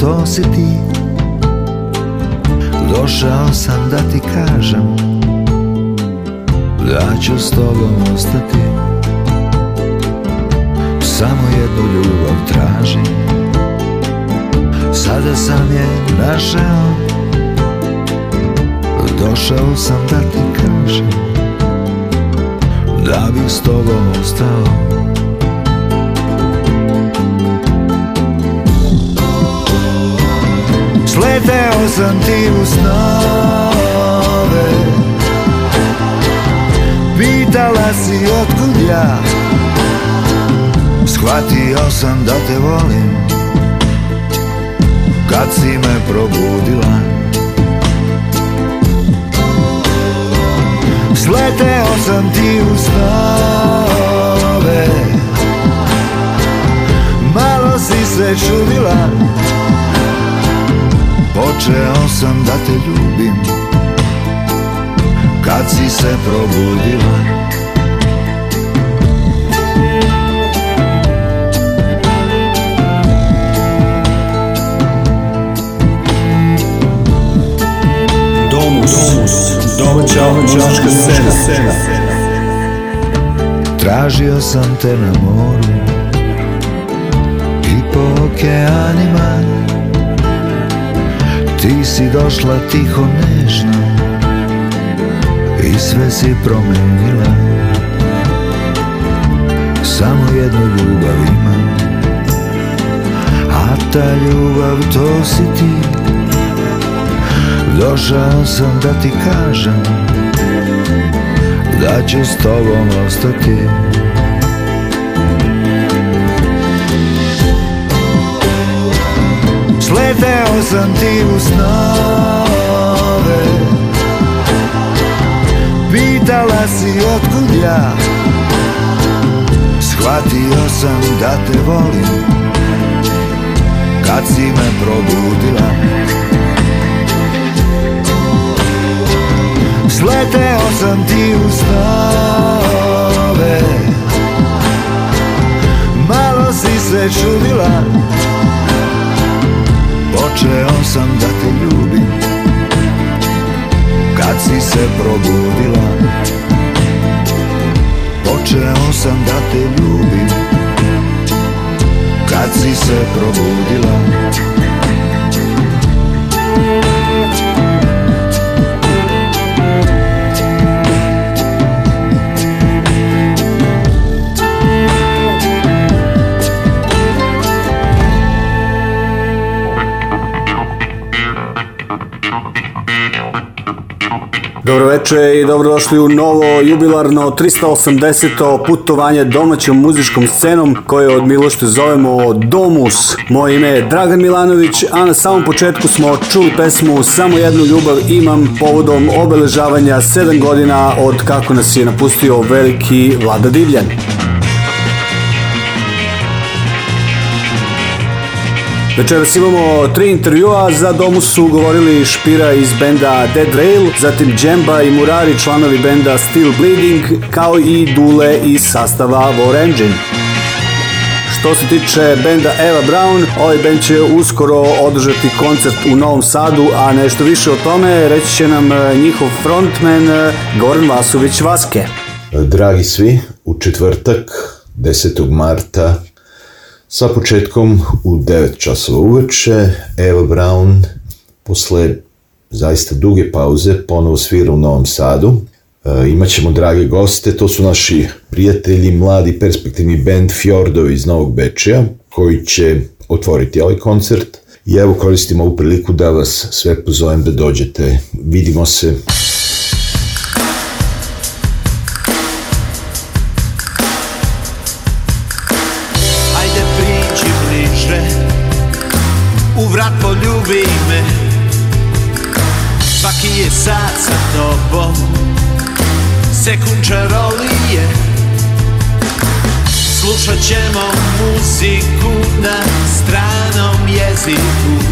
to si ti Došao sam da ti kažem Da ću s tobom ostati Samo jednu ljubav tražim Sada sam je našao Došao sam da ti kažem Da bih s tobom ostao Sleteo sam ti u snove Pitala si otkud ja Shvatio sam da te volim Kad si me probudila Sleteo sam ti u snove Malo si se čudila Počeo sam da te ljubim Kad si se probudila domaća muzička scena Tražio sam te na moru I po okeanima Ti si došla tiho nežno I sve si promenila Samo jednu ljubav imam A ta ljubav to si ti Došao sam da ti kažem Da ću s tobom ostati sam ti u snove Pitala si otkud ja Shvatio sam da te volim Kad si me probudila Sleteo sam ti u snove Malo si se čudila Počeo sam da te ljubim Kad si se probudila Počeo sam da te ljubim Kad si se probudila Dobroveče i dobrodošli u novo jubilarno 380. putovanje domaćom muzičkom scenom koje od Milošte zovemo Domus. Moje ime je Dragan Milanović, a na samom početku smo čuli pesmu Samo jednu ljubav imam povodom obeležavanja 7 godina od kako nas je napustio veliki Vlada Divljan. Večeras imamo tri intervjua, za domu su govorili Špira iz benda Dead Rail, zatim Džemba i Murari članovi benda Steel Bleeding, kao i Dule iz sastava War Engine. Što se tiče benda Eva Brown, ovaj bend će uskoro održati koncert u Novom Sadu, a nešto više o tome reći će nam e, njihov frontman e, Goran Vasović Vaske. Dragi svi, u četvrtak 10. marta sa početkom u 9 časova uveče. Eva Brown posle zaista duge pauze ponovo svira u Novom Sadu. E, imaćemo drage goste, to su naši prijatelji, mladi perspektivni band Fjordovi iz Novog Bečeja, koji će otvoriti ovaj koncert. I evo koristim ovu priliku da vas sve pozovem da dođete. Vidimo se. Vidimo se. ćemo muziku na stranom jeziku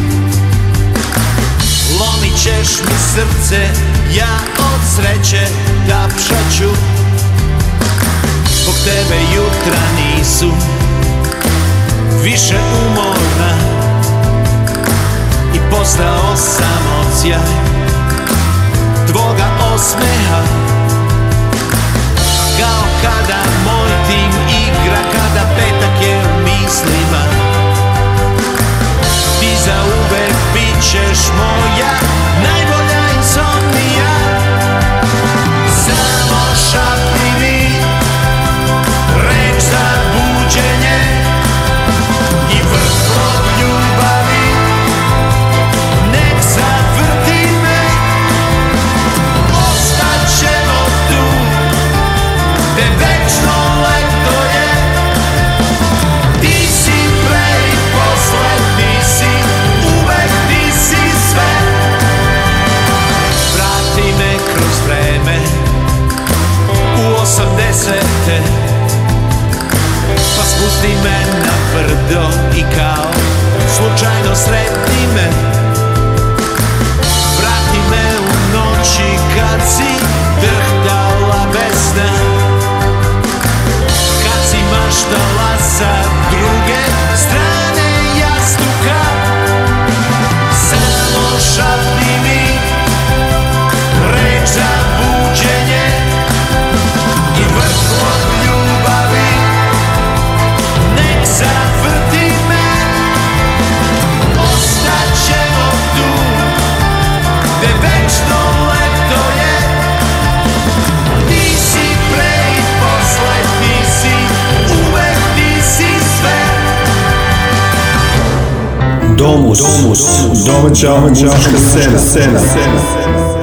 Lomit ćeš mi srce, ja od sreće da tapšaću Zbog tebe jutra nisu više umorna I postao sam odsjaj tvoga osmeha Kao kada moj tim igra petak je u mislima Ti zauvek bit ćeš moja Najbolja insomnija pusti me na brdo i kao slučajno sretni me Vrati me u noći kad si drhtala bez sna Kad si maštala Domus, domaća muška scena, scena, scena.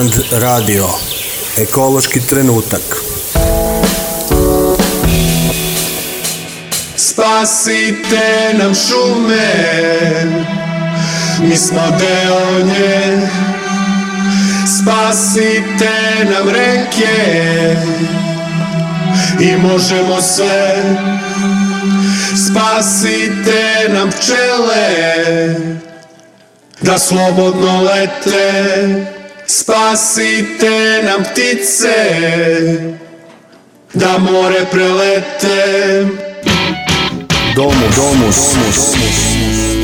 Grand Radio. Ekološki trenutak. Spasite nam šume, mi smo deo nje. Spasite nam reke i možemo sve. Spasite nam pčele da slobodno lete. Spasite nam ptice Da more prelete Domus Domus Domus, domus.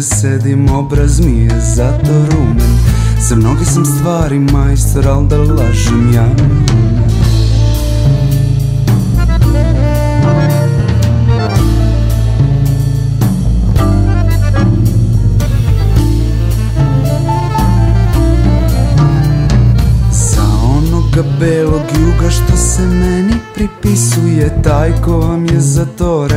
ovde da sedim, obraz mi je zato rumen Za mnoge sam stvari majstor, al da lažem ja belog juga što se meni pripisuje Taj ko vam je za to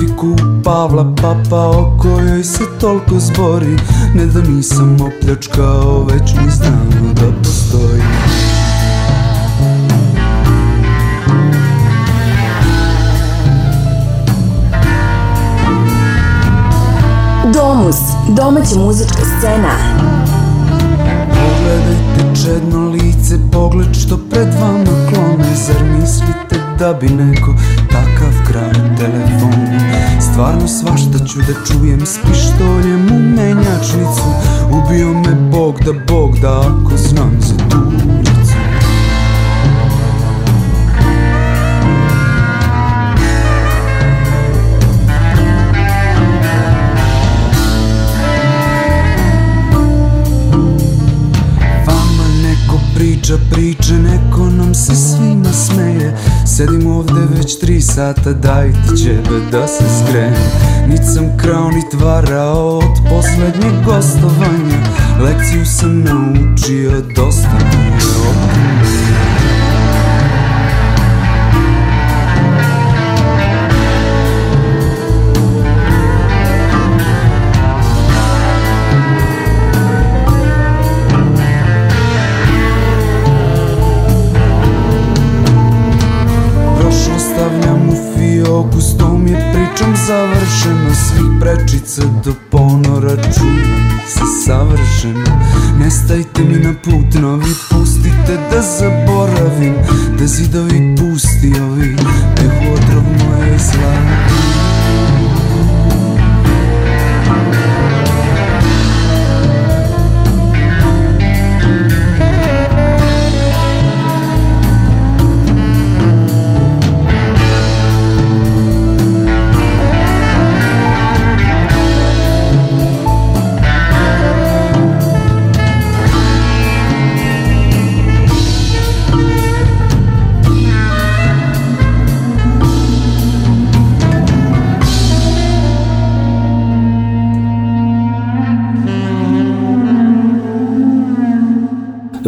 grafiku Pavla Papa o kojoj se toliko zbori Ne da nisam opljačkao, već ni znam da postoji Domus, domaća muzička scena. Pogledajte čedno lice, pogled što pred vama klone, zar mislite da bi neko takav krao telefon Stvarno svašta ću da čujem S pištoljem u menjačnicu Ubio me Bog da Bog da Ako znam za tu priča priče, neko nam se svima smeje Sedim ovde već tri sata, dajte ćebe da se skrenem Nit sam krao, nit varao od poslednjeg gostovanja Lekciju sam naučio, dosta mi je okrenio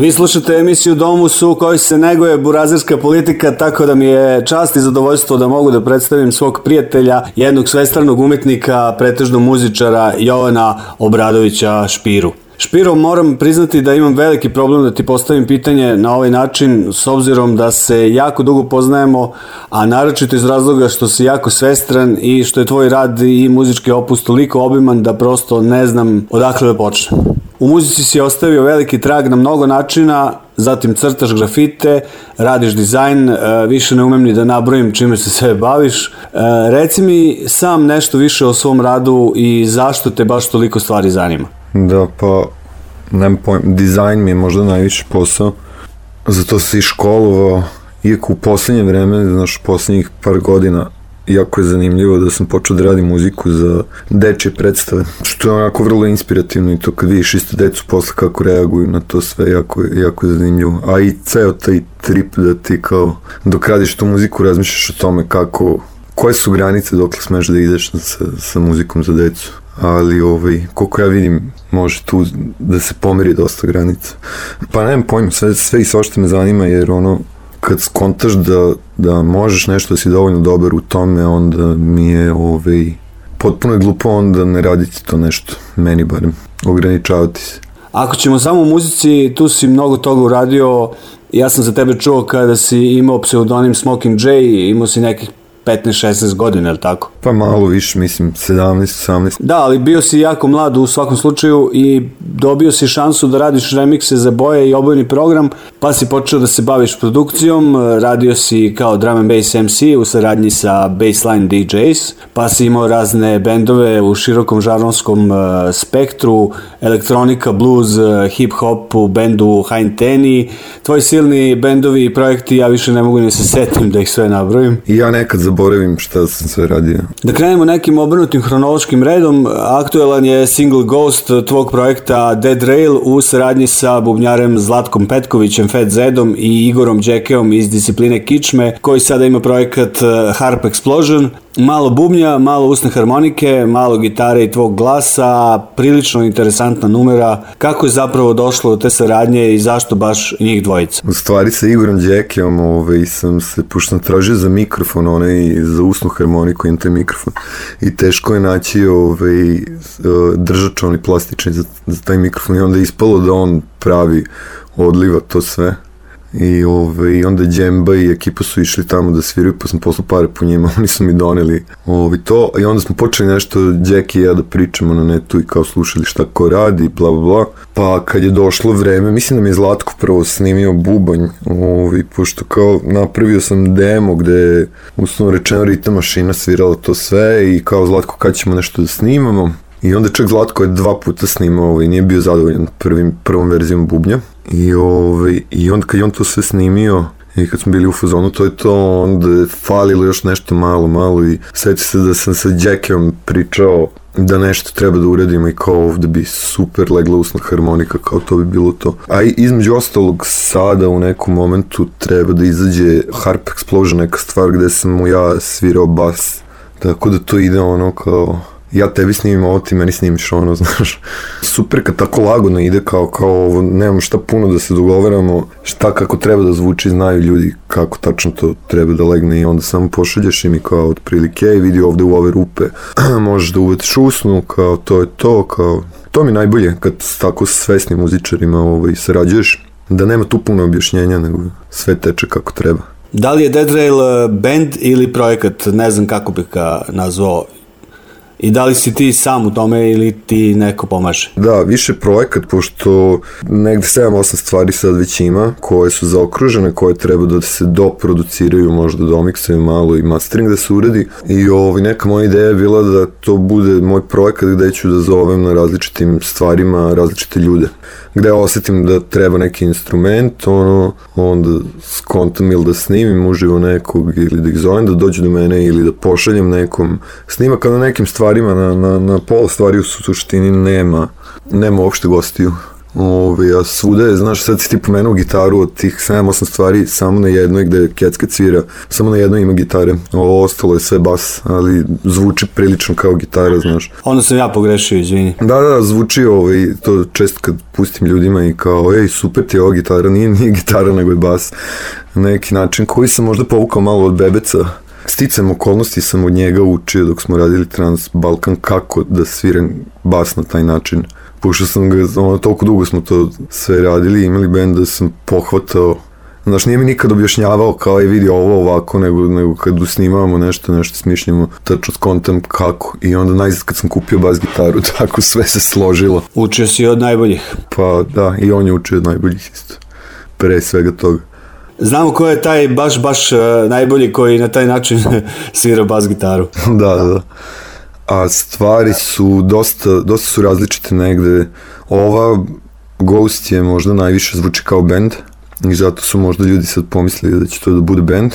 Vi slušate emisiju Domus u kojoj se neguje burazirska politika, tako da mi je čast i zadovoljstvo da mogu da predstavim svog prijatelja, jednog svestranog umetnika, pretežno muzičara Jovana Obradovića Špiru. Špiro, moram priznati da imam veliki problem da ti postavim pitanje na ovaj način, s obzirom da se jako dugo poznajemo, a naročito iz razloga što si jako svestran i što je tvoj rad i muzički opus toliko obiman da prosto ne znam odakle da počnem. U muzici si ostavio veliki trag na mnogo načina, zatim crtaš grafite, radiš dizajn, e, više ne umem ni da nabrojim čime se sve baviš. E, reci mi sam nešto više o svom radu i zašto te baš toliko stvari zanima. Da, pa, nemam pojem, dizajn mi je možda najviše posao, zato se i školovao, iako u poslednje vreme, znaš, poslednjih par godina, jako je zanimljivo da sam počeo da radim muziku za dečje predstave, što je onako vrlo inspirativno i to kad vidiš isto decu posle kako reaguju na to sve, jako, jako je zanimljivo. A i ceo taj trip da ti kao, dok radiš tu muziku razmišljaš o tome kako, koje su granice dok smeš da ideš sa, sa muzikom za decu ali ovaj, koliko ja vidim može tu da se pomeri dosta granica. Pa nemam pojma, sve, sve i svašta me zanima jer ono kad skontaš da, da možeš nešto da si dovoljno dobar u tome onda mi je ovaj, potpuno je glupo onda ne raditi to nešto, meni barem, ograničavati se. Ako ćemo samo u muzici, tu si mnogo toga uradio, ja sam za tebe čuo kada si imao pseudonim Smoking J, imao si nekih 15-16 godina, je li tako? Pa malo više, mislim, 17, 18. Da, ali bio si jako mlad u svakom slučaju i dobio si šansu da radiš remikse za boje i obojni program, pa si počeo da se baviš produkcijom, radio si kao drum and bass MC u saradnji sa baseline DJs, pa si imao razne bendove u širokom žaronskom e, spektru, elektronika, blues, e, hip-hop u bendu Hein Teni, tvoji silni bendovi i projekti, ja više ne mogu ni da se setim da ih sve nabrojim. I ja nekad zaboravim šta sam sve radio. Da krenemo nekim obrnutim hronološkim redom, aktuelan je single Ghost tvog projekta Dead Rail u saradnji sa bubnjarem Zlatkom Petkovićem, Fed Zedom i Igorom Đekeom iz discipline Kičme, koji sada ima projekat Harp Explosion. Malo bubnja, malo usne harmonike, malo gitare i tvog glasa, prilično interesantna numera. Kako je zapravo došlo do te saradnje i zašto baš njih dvojica? U stvari sa Igorom Đekijom ovaj, sam se, pošto sam tražio za mikrofon, onaj za usnu harmoniku imam taj mikrofon i teško je naći ovaj, e, držač, onaj plastični za, za taj mikrofon i onda je ispalo da on pravi odliva to sve I, ove, I onda Djemba i ekipa su išli tamo da sviraju, pa sam poslao pare po njima, oni su mi doneli ove, to. I onda smo počeli nešto, Jack i ja da pričamo na netu i kao slušali šta ko radi, bla bla bla. Pa kad je došlo vreme, mislim da mi je Zlatko prvo snimio bubanj, ove, pošto kao napravio sam demo gde je uslovno rečeno ritam mašina svirala to sve i kao Zlatko kad ćemo nešto da snimamo. I onda čak Zlatko je dva puta snimao, ovaj, nije bio zadovoljan prvim, prvom verzijom bubnja. I, ovaj, I onda kad je on to sve snimio, i kad smo bili u fazonu, to je to, onda je falilo još nešto malo, malo i sveća se da sam sa Jackiem pričao da nešto treba da uredimo i kao ovde da bi super legla usna harmonika, kao to bi bilo to. A između ostalog sada u nekom momentu treba da izađe Harp Explosion, neka stvar gde sam mu ja svirao bas, tako da to ide ono kao ja tebi snimim ovo, ti meni snimiš ono, znaš. Super kad tako lagodno ide kao, kao ovo, nemam šta puno da se dogovaramo, šta kako treba da zvuči, znaju ljudi kako tačno to treba da legne i onda samo pošalješ im i kao otprilike, i vidi ovde u ove rupe, možeš da uvetiš usnu, kao to je to, kao... To mi najbolje kad tako svesnim muzičarima ovaj, sarađuješ, da nema tu puno objašnjenja, nego sve teče kako treba. Da li je Dead Rail eh, band ili projekat, ne znam kako bih ga nazvao, i da li si ti sam u tome ili ti neko pomaže? Da, više projekat, pošto negde 7-8 stvari sad već ima koje su zaokružene, koje treba da se doproduciraju, možda domiksaju malo i mastering da se uradi i ovaj, neka moja ideja je bila da to bude moj projekat gde ću da zovem na različitim stvarima različite ljude gde osetim da treba neki instrument, ono, onda skontam ili da snimim uživo nekog ili da ih zovem da dođu do mene ili da pošaljem nekom snimaka na nekim stvarima, na, na, na pola stvari u suštini nema, nema uopšte gostiju. Ove, a svuda je, znaš, sad si ti pomenuo gitaru od tih 7-8 stvari, samo na jednoj gde Kecka svira, samo na jednoj ima gitare. Ovo ostalo je sve bas, ali zvuči prilično kao gitara, znaš. Onda sam ja pogrešio, izvini. Da, da, zvuči ovaj, to često kad pustim ljudima i kao, ej, super ti je ova gitara, nije, nije gitara, nego je bas. Na neki način, koji sam možda povukao malo od bebeca, Sticam okolnosti sam od njega učio dok smo radili Trans Balkan kako da sviram bas na taj način. Pošto sam ga, ono, toliko dugo smo to sve radili, imali bend da sam pohvatao Znaš, nije mi nikad objašnjavao kao je vidi ovo ovako, nego, nego kad snimamo nešto, nešto smišljamo, tačno skontam kako. I onda najzad kad sam kupio bas gitaru, tako sve se složilo. Učio si od najboljih. Pa da, i on je učio od najboljih isto. Pre svega toga. Znamo ko je taj baš, baš uh, najbolji koji na taj način svira bas gitaru. da, da. da a stvari su dosta, dosta su različite negde. Ova Ghost je možda najviše zvuči kao band i zato su možda ljudi sad pomislili da će to da bude band.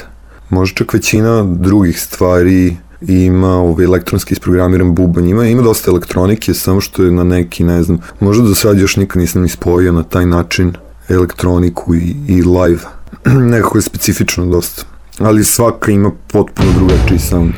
Možda čak većina drugih stvari ima ovaj elektronski isprogramiran bubanj, ima, ima dosta elektronike, samo što je na neki, ne znam, možda do sad još nikad nisam ispojio na taj način elektroniku i, i live. Nekako je specifično dosta, ali svaka ima potpuno drugačiji sound.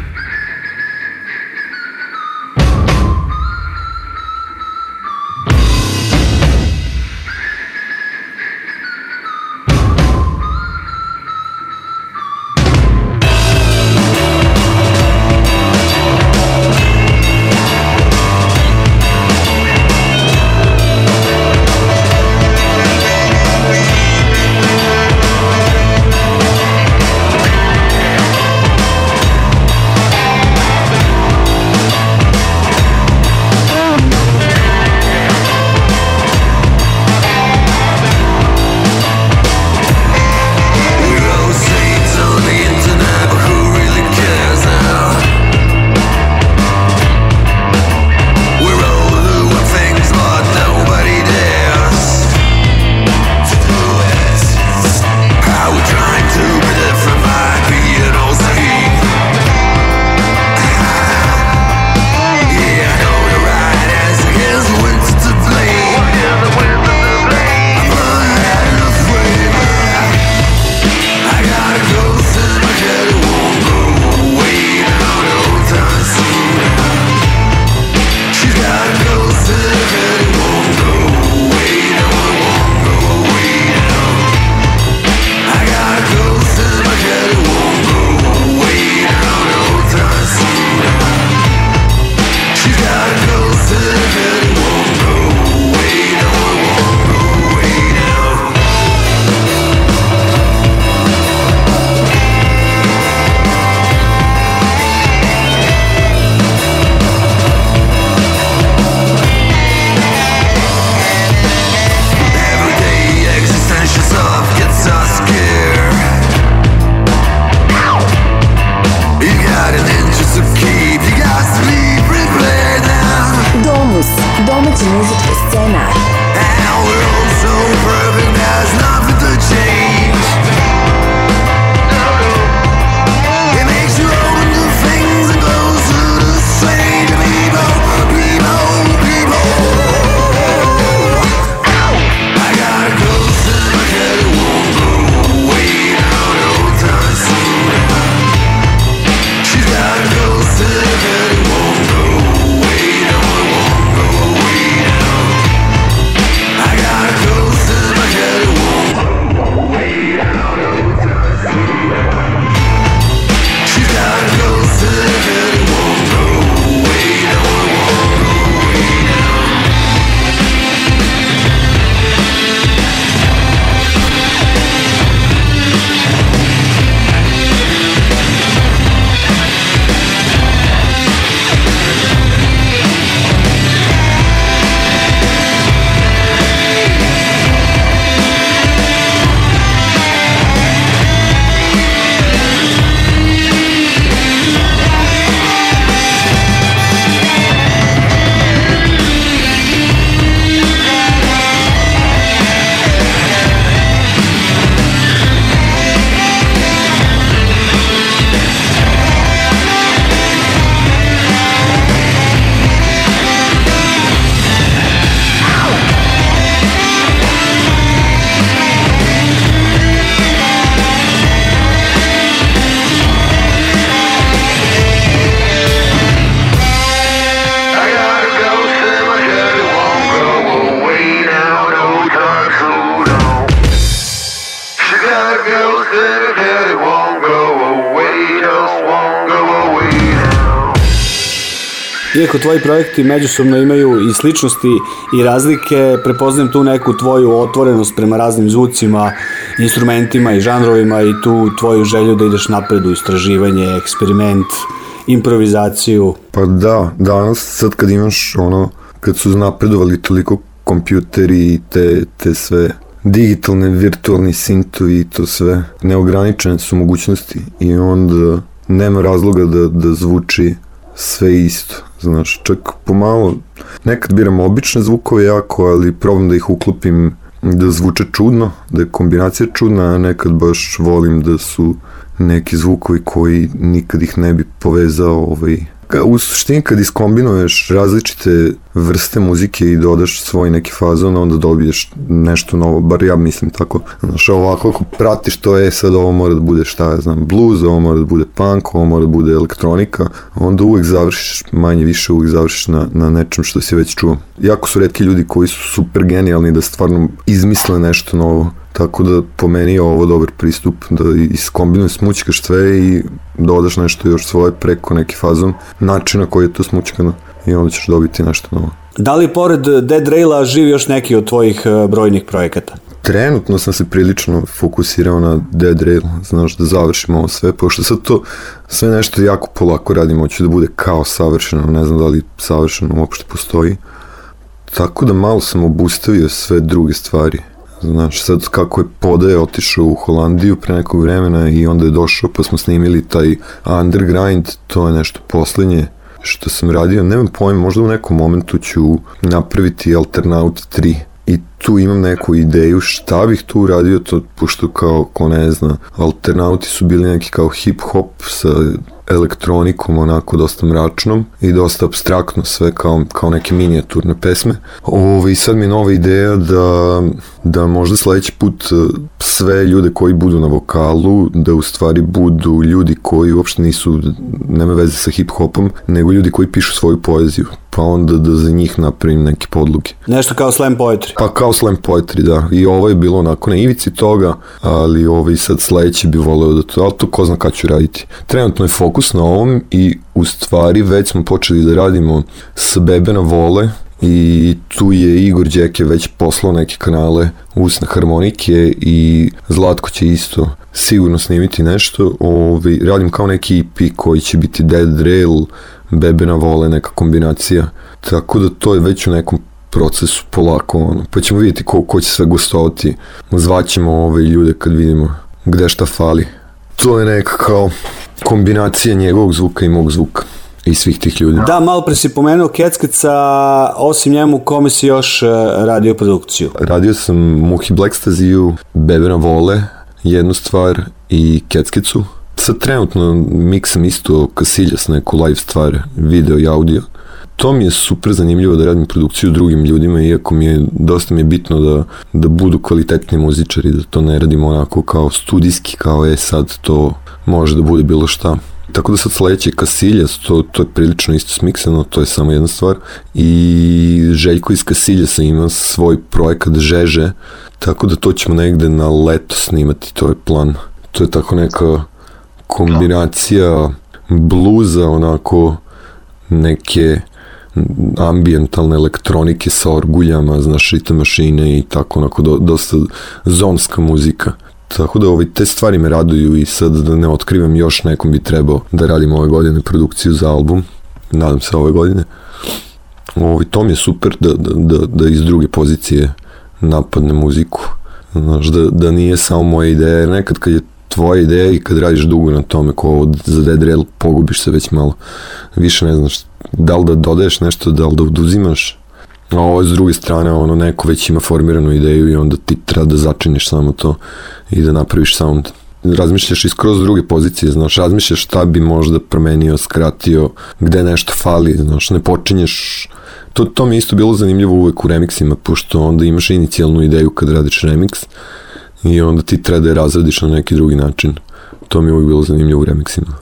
ličnosti međusobno imaju i sličnosti i razlike, prepoznajem tu neku tvoju otvorenost prema raznim zvucima, instrumentima i žanrovima i tu tvoju želju da ideš napred u istraživanje, eksperiment, improvizaciju. Pa da, danas sad kad imaš ono, kad su napredovali toliko kompjuteri i te, te sve digitalne, virtualni sintovi i to sve, neograničene su mogućnosti i onda nema razloga da, da zvuči sve isto. Znači, čak pomalo, nekad biram obične zvukove jako, ali probam da ih uklopim da zvuče čudno, da je kombinacija čudna, a nekad baš volim da su neki zvukovi koji nikad ih ne bi povezao ovaj, u suštini kad iskombinuješ različite vrste muzike i dodaš svoj neki fazon, onda dobiješ nešto novo, bar ja mislim tako. Znaš, ovako ako pratiš to je sad ovo mora da bude šta ja znam, blues, ovo mora da bude punk, ovo mora da bude elektronika, onda uvek završiš, manje više uvek završiš na, na nečem što si već čuo. Jako su redki ljudi koji su super genijalni da stvarno izmisle nešto novo Tako da po meni je ovo dobar pristup da iskombinujem smućkaš sve i dodaš da nešto još svoje preko neke fazom načina koji je to smućkano i onda ćeš dobiti nešto novo. Da li pored Dead Raila živi još neki od tvojih e, brojnih projekata? trenutno sam se prilično fokusirao na Dead Rail, znaš, da završim ovo sve, pošto sad to sve nešto jako polako radim, hoće da bude kao savršeno, ne znam da li savršeno uopšte postoji. Tako da malo sam obustavio sve druge stvari. Znaš, sad kako je Pode otišao u Holandiju pre nekog vremena i onda je došao pa smo snimili taj Underground, to je nešto poslednje što sam radio, nemam pojma, možda u nekom momentu ću napraviti Alternaut 3 i tu imam neku ideju šta bih tu uradio, to, pošto kao, ko ne zna, Alternauti su bili neki kao hip hop sa elektronikom onako dosta mračnom i dosta abstraktno sve kao, kao neke minijaturne pesme. Ovo, ovaj, I sad mi je nova ideja da, da možda sledeći put e, sve ljude koji budu na vokalu, da u stvari budu ljudi koji uopšte nisu, nema veze sa hip-hopom, nego ljudi koji pišu svoju poeziju pa onda da za njih napravim neke podluge. Nešto kao slam poetry. Pa kao slam poetry, da. I ovo je bilo onako na ivici toga, ali ovaj sad sledeći bi voleo da to, ali to ko zna kada ću raditi. Trenutno je fokus na ovom i u stvari već smo počeli da radimo s Bebena Vole, i tu je Igor Đeke već poslao neke kanale usne harmonike i Zlatko će isto sigurno snimiti nešto. Ovi, ovaj, radim kao neki EP koji će biti Dead Rail, bebe na vole, neka kombinacija. Tako da to je već u nekom procesu polako, ono. pa ćemo vidjeti ko, ko će sve gostovati, zvaćemo ove ljude kad vidimo gde šta fali. To je neka kao kombinacija njegovog zvuka i mog zvuka i svih tih ljudi. Da, malo pre si pomenuo Keckeca, osim njemu, kome si još e, radio produkciju? Radio sam Muhi Blackstaziju, Bebena Vole, jednu stvar i Keckecu. Sad trenutno miksam isto kasiljas na neku live stvar, video i audio. To mi je super zanimljivo da radim produkciju drugim ljudima, iako mi je dosta mi je bitno da, da budu kvalitetni muzičari, da to ne radimo onako kao studijski, kao je sad to može da bude bilo šta. Tako da sad sledeće Kasiljas, to, to je prilično isto smiksano, to je samo jedna stvar. I Željko iz Kasiljasa ima svoj projekat Žeže, tako da to ćemo negde na leto snimati, to je plan. To je tako neka kombinacija bluza onako neke ambientalne elektronike sa orguljama, znaš, ritam mašine i tako, onako, do, dosta zonska muzika. Tako da ovaj, te stvari me raduju i sad da ne otkrivam još nekom bi trebao da radim ove godine produkciju za album, nadam se ove godine. Ovi, to mi je super da, da, da, da iz druge pozicije napadne muziku. Znaš, da, da nije samo moja ideja, jer nekad kad je tvoja ideja i kad radiš dugo na tome ko ovo za dead rail pogubiš se već malo više ne znaš da li da dodaješ nešto, da li da oduzimaš a ovo s druge strane ono neko već ima formiranu ideju i onda ti treba da začiniš samo to i da napraviš sound razmišljaš i skroz druge pozicije, znaš, razmišljaš šta bi možda promenio, skratio, gde nešto fali, znaš, ne počinješ to, to mi isto bilo zanimljivo uvek u remiksima, pošto onda imaš inicijalnu ideju kad radiš remiks, i onda ti treba da je razradiš na neki drugi način. To mi je uvijek bilo zanimljivo u remixima.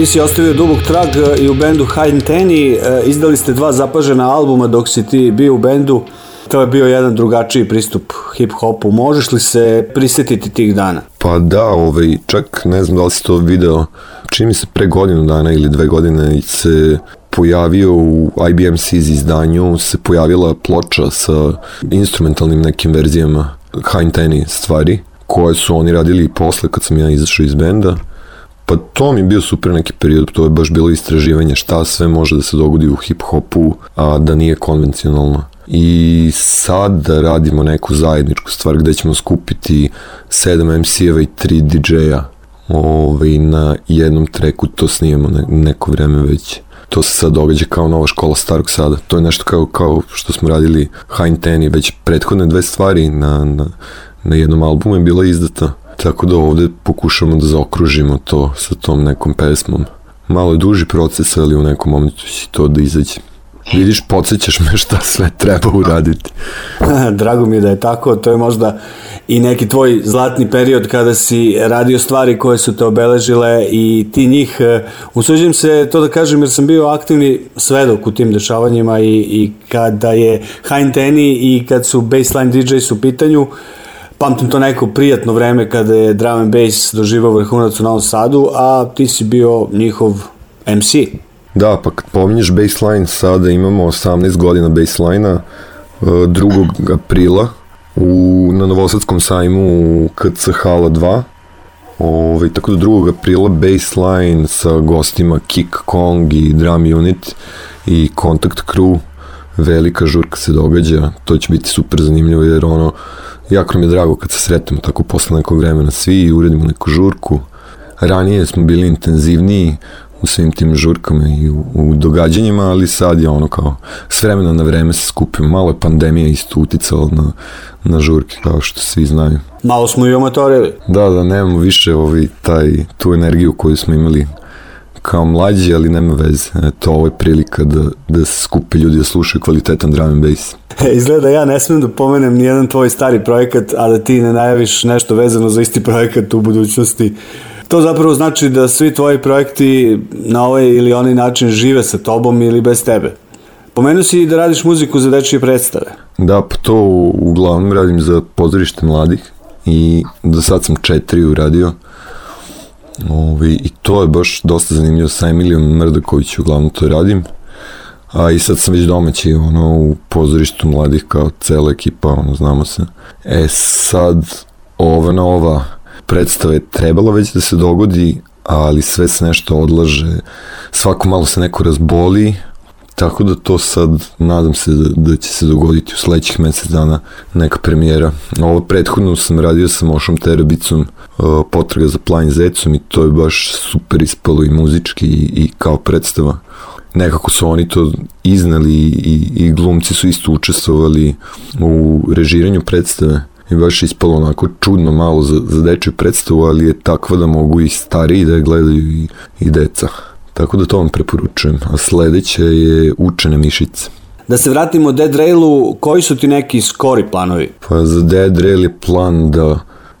ti si ostavio dubog trag e, i u bendu High Tenny e, izdali ste dva zapažena albuma dok si ti bio u bendu. To je bio jedan drugačiji pristup hip-hopu. Možeš li se prisjetiti tih dana? Pa da, ovaj, čak ne znam da li si to video. Čini mi se pre godinu dana ili dve godine se pojavio u IBM Seas izdanju, se pojavila ploča sa instrumentalnim nekim verzijama High Tenny stvari koje su oni radili i posle kad sam ja izašao iz benda Pa to mi je bio super neki period, to je baš bilo istraživanje šta sve može da se dogodi u hip-hopu, a da nije konvencionalno i sad da radimo neku zajedničku stvar gde ćemo skupiti 7 MC-eva i 3 DJ-a ovaj, na jednom treku, to snijemo ne, neko vreme već. To se sad događa kao nova škola starog sada. To je nešto kao, kao što smo radili High Ten i već prethodne dve stvari na, na, na jednom albumu je bila izdata Tako da ovde pokušamo da zaokružimo to sa tom nekom pesmom. Malo je duži proces, ali u nekom momentu će to da izađe. Vidiš, podsjećaš me šta sve treba uraditi. Drago mi je da je tako, to je možda i neki tvoj zlatni period kada si radio stvari koje su te obeležile i ti njih, e, usuđim se to da kažem jer sam bio aktivni svedok u tim dešavanjima i, i kada je Hein Tenny i kad su Baseline DJs u pitanju, uh, pamtim to neko prijatno vreme kada je drum and bass doživao vrhunac u Novom Sadu, a ti si bio njihov MC. Da, pa kad pominješ baseline, sada imamo 18 godina baselina, 2. Eh, aprila u, na Novosadskom sajmu u KC Hala 2, Ove, ovaj, tako da 2. aprila baseline sa gostima Kick Kong i Drum Unit i Contact Crew velika žurka se događa, to će biti super zanimljivo jer ono, jako mi je drago kad se sretimo tako posle nekog vremena svi i uredimo neku žurku. Ranije smo bili intenzivniji u svim tim žurkama i u, u događanjima, ali sad je ono kao s vremena na vreme se skupimo. Malo je pandemija isto uticala na, na žurke, kao što svi znaju. Malo smo i omatorili. Da, da, nemamo više ovaj, taj, tu energiju koju smo imali kao mlađi, ali nema veze. Eto, ovo je prilika da, da se skupe ljudi da slušaju kvalitetan drum and bass. E, izgleda ja ne smem da pomenem ni jedan tvoj stari projekat, a da ti ne najaviš nešto vezano za isti projekat u budućnosti. To zapravo znači da svi tvoji projekti na ovaj ili onaj način žive sa tobom ili bez tebe. Pomenuo si da radiš muziku za dečije predstave. Da, pa to uglavnom radim za pozorište mladih i do sad sam četiri uradio. Ovi, I to je baš dosta zanimljivo sa Emilijom Mrdaković, uglavnom to radim. A i sad sam već domaći, ono, u pozorištu mladih kao cela ekipa, ono, znamo se. E sad, ova nova predstava je trebala već da se dogodi, ali sve se nešto odlaže, svako malo se neko razboli, Tako da to sad, nadam se da, da će se dogoditi u sledećih mesec dana neka premijera. Ovo prethodno sam radio sa Mošom Terabicom uh, potraga za Plain Zecom i to je baš super ispalo i muzički i, i kao predstava. Nekako su oni to izneli i, i glumci su isto učestvovali u režiranju predstave i baš ispalo onako čudno malo za, za dečju predstavu, ali je takva da mogu i stariji da je gledaju i, i deca. Tako da to vam preporučujem. A sledeće je učene mišice. Da se vratimo Dead Railu, koji su ti neki skori planovi? Pa za Dead Rail je plan da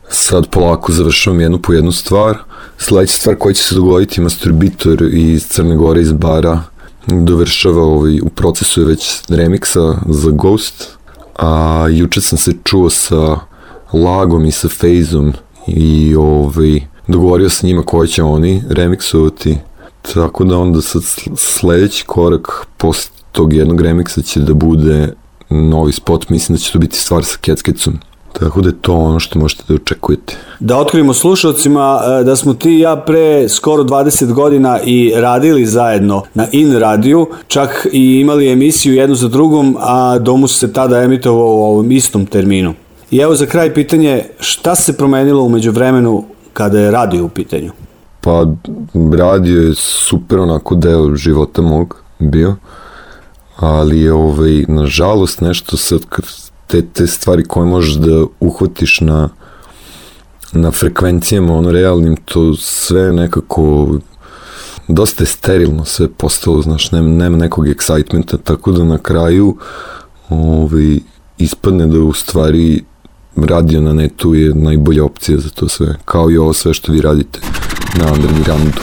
sad polako završavam jednu po jednu stvar. Sledeća stvar koja će se dogoditi, Masturbitor iz Crne Gore, iz Bara, dovršava ovaj, u procesu je već remiksa za Ghost, a juče sam se čuo sa Lagom i sa Fejzom i ovaj, dogovorio sa njima koji će oni remiksovati Tako da onda sad sledeći korak posle tog jednog remiksa će da bude novi spot, mislim da će to biti stvar sa Ketskicom. Tako da je to ono što možete da očekujete. Da otkrivimo slušalcima e, da smo ti i ja pre skoro 20 godina i radili zajedno na In Radio, čak i imali emisiju jednu za drugom, a Domus se tada emitovao u ovom istom terminu. I evo za kraj pitanje, šta se promenilo umeđu vremenu kada je radio u pitanju? Pa radio je super onako deo života mog bio, ali je ovaj, nažalost nešto sad te, te stvari koje možeš da uhvatiš na na frekvencijama ono realnim to sve nekako dosta je sterilno sve postalo znaš nema, nema nekog excitementa tako da na kraju ovaj, ispadne da u stvari radio na netu je najbolja opcija za to sve kao i ovo sve što vi radite Neandermirandur.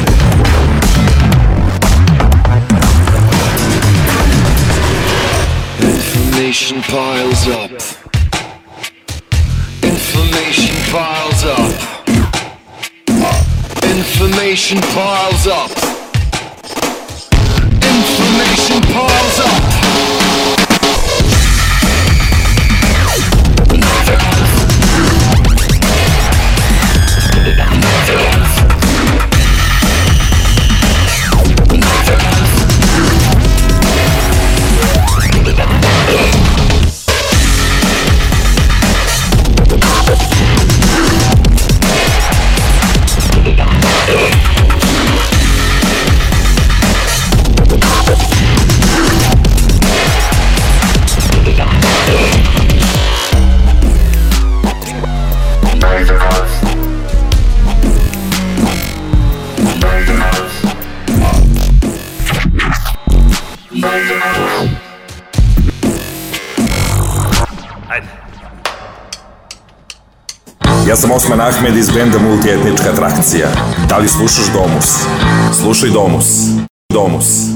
Information piles up. Information piles up. Information piles up. Information piles up. sam Osman Ahmed iz benda Multietnička atrakcija. Da li slušaš Domus? Slušaj Domus. Domus.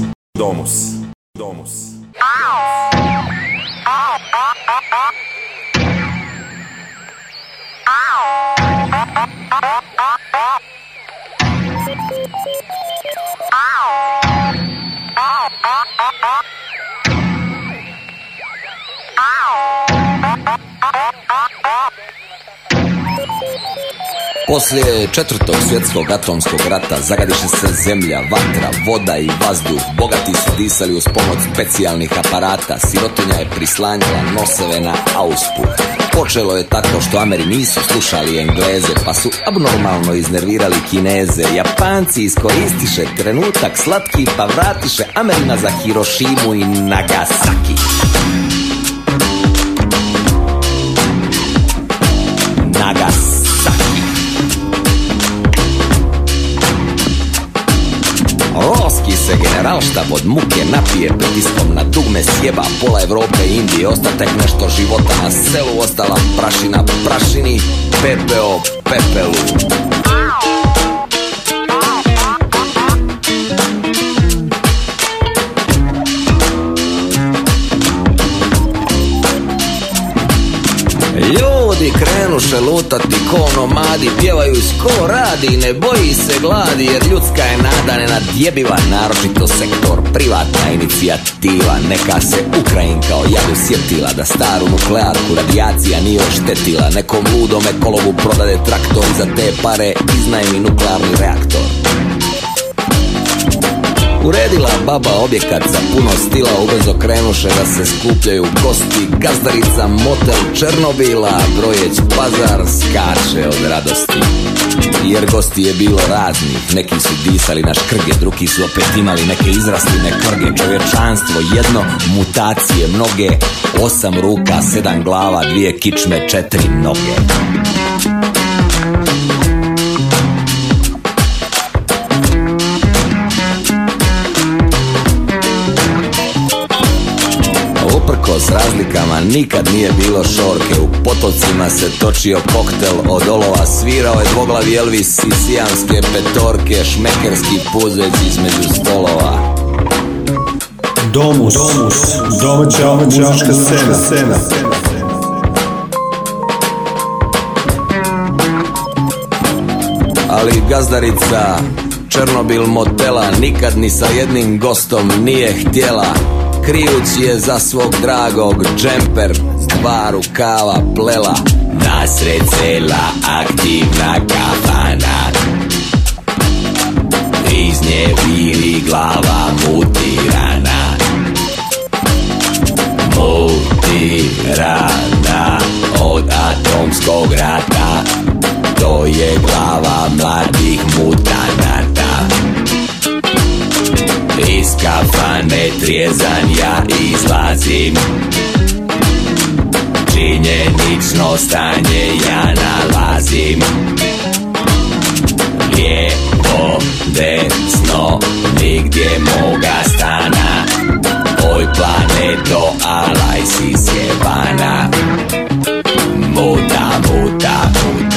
Poslije četvrtog svjetskog atomskog rata zagadiše se zemlja, vatra, voda i vazduh. Bogati su disali uz pomoć specijalnih aparata. Sirotinja je prislanjala noseve na auspuh. Počelo je tako što Ameri nisu slušali Engleze, pa su abnormalno iznervirali Kineze. Japanci iskoristiše trenutak slatki, pa vratiše Amerina za Hirošimu i Nagasaki. Ranštab od muke napije pritiskom na dugme sjeba Pola Evrope i Indije osta tek nešto života Na selu ostala prašina prašini Pepeo pepelu Poruše lutati ko nomadi Pjevaju iz ko radi Ne boji se gladi Jer ljudska je nada nenadjebiva Naročito sektor privatna inicijativa Neka se Ukrajinka o jadu sjetila Da staru nuklearku radijacija nije oštetila Nekom ludom ekologu prodade traktor za te pare iznajmi nuklearni reaktor Uredila baba objekat za puno stila Ubrzo krenuše da se skupljaju kosti Gazdarica, motel Černobila Brojeć pazar skače od radosti Jer gosti je bilo raznih Neki su disali na škrge Drugi su opet imali neke izrastline krge Čovječanstvo jedno, mutacije mnoge Osam ruka, sedam glava, dvije kičme, četiri noge s razlikama Nikad nije bilo šorke U potocima se točio koktel od olova Svirao je dvoglavi Elvis i sijanske petorke Šmekerski puzec između stolova Domus, Domus, domaća, muzička scena, scena. Ali gazdarica Černobil motela Nikad ni sa jednim gostom nije htjela Krijuć je za svog dragog džemper Dva rukava plela Nasred sela aktivna kafana Iz nje viri glava mutirana Mutirana od atomskog rata To je glava mladih mutanata Iz kafane trijezan ja izlazim Činjenično stanje ja nalazim Lijevo, desno, nigdje moga stana Oj planeto, alaj si sjebana Muta, muta, muta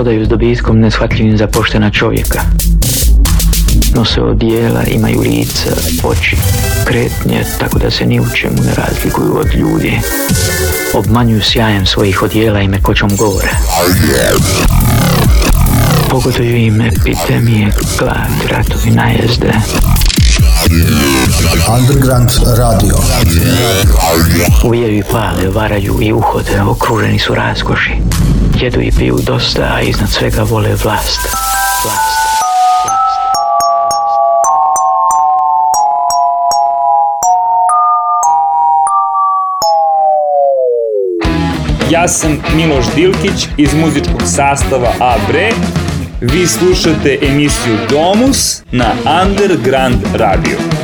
hodaju s dobijskom neshvatljivim za poštena čovjeka. Nose odijela, imaju lica, oči, kretnje, tako da se ni u čemu ne razlikuju od ljudi. Obmanjuju sjajem svojih odijela i mekoćom govora. Pogoduju im epidemije, glad, ratovi, najezde, Underground radio. Ujeli pale, varaju i uhode, okruženi su razgoši. Jedu i piju dosta, a iznad svega vole vlast. Vlast. Ja sam Miloš Dilkić iz muzičkog sastava Abre Vi slušate emisiju Domus na Underground Radio.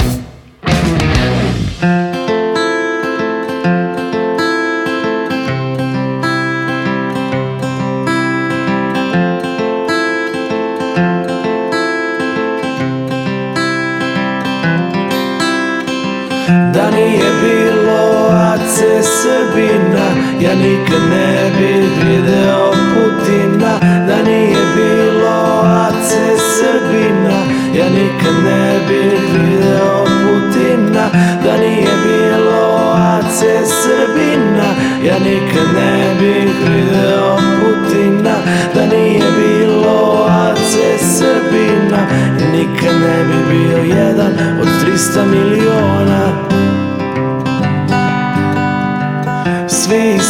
ne bih video Putina Da nije bilo Ace Srbina Ja nikad ne bih video Putina Da nije bilo Ace Srbina Ja nikad ne bih bio jedan od 300 miliona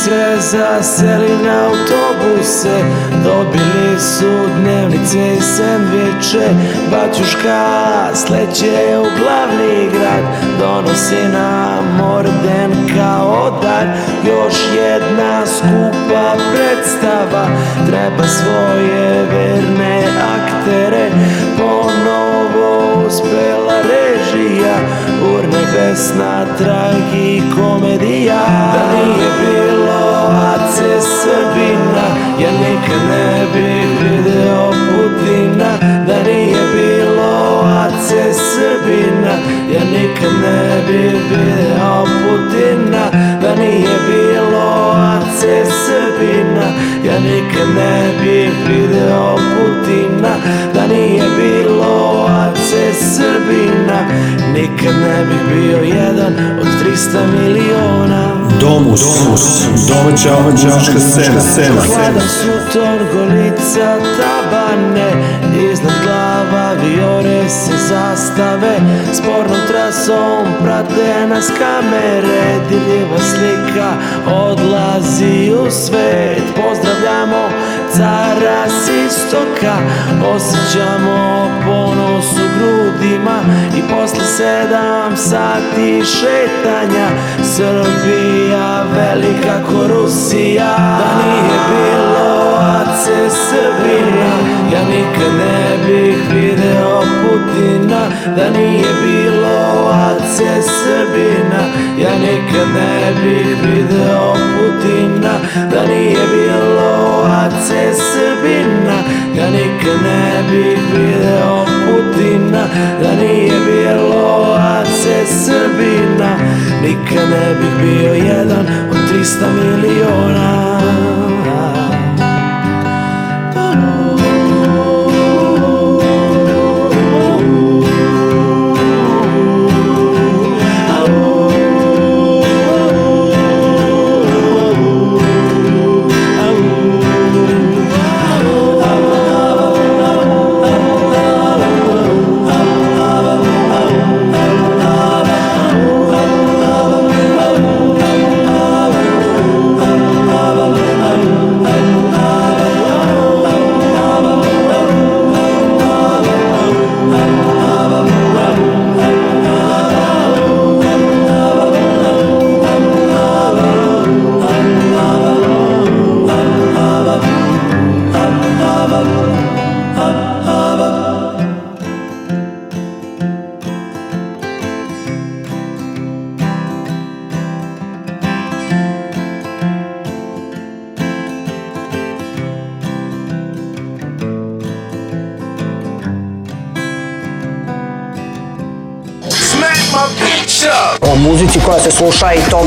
se zaseli na autobuse Dobili su dnevnice i sandviče Baćuška sleće u glavni grad Donosi nam orden kao dar Još jedna skupa predstava Treba svoje verne aktere besna tragikomedija Da nije bilo Ace Srbina Ja nikad ne bih video Putina Da nije bilo Ace Srbina Ja nikad ne bih video Putina Da nije bilo Ace Srbina Ja nikad ne bih video Putina Da nije bilo Srbina Nikad ne bi bio jedan od 300 miliona Domus, Domus, domaća muzička scena, scena. Gledam su torgolica tabane, iznad glava viore se zastave, spornom trasom prate nas kamere, diljiva slika odlazi u svet. Pozdravljamo cara s istoka, osjećamo ponos u grudi ljudima I posle sedam sati šetanja Srbija velika ko Rusija Da nije bilo Ace Srbina Ja nikad ne bih video Putina Da nije bilo Hrvat Srbina Ja nikad ne bih video Putina Da nije bilo Ace Srbina Ja nikad ne bih video Putina Da nije bilo Ace Srbina Nikad ne bih bio jedan od 300 miliona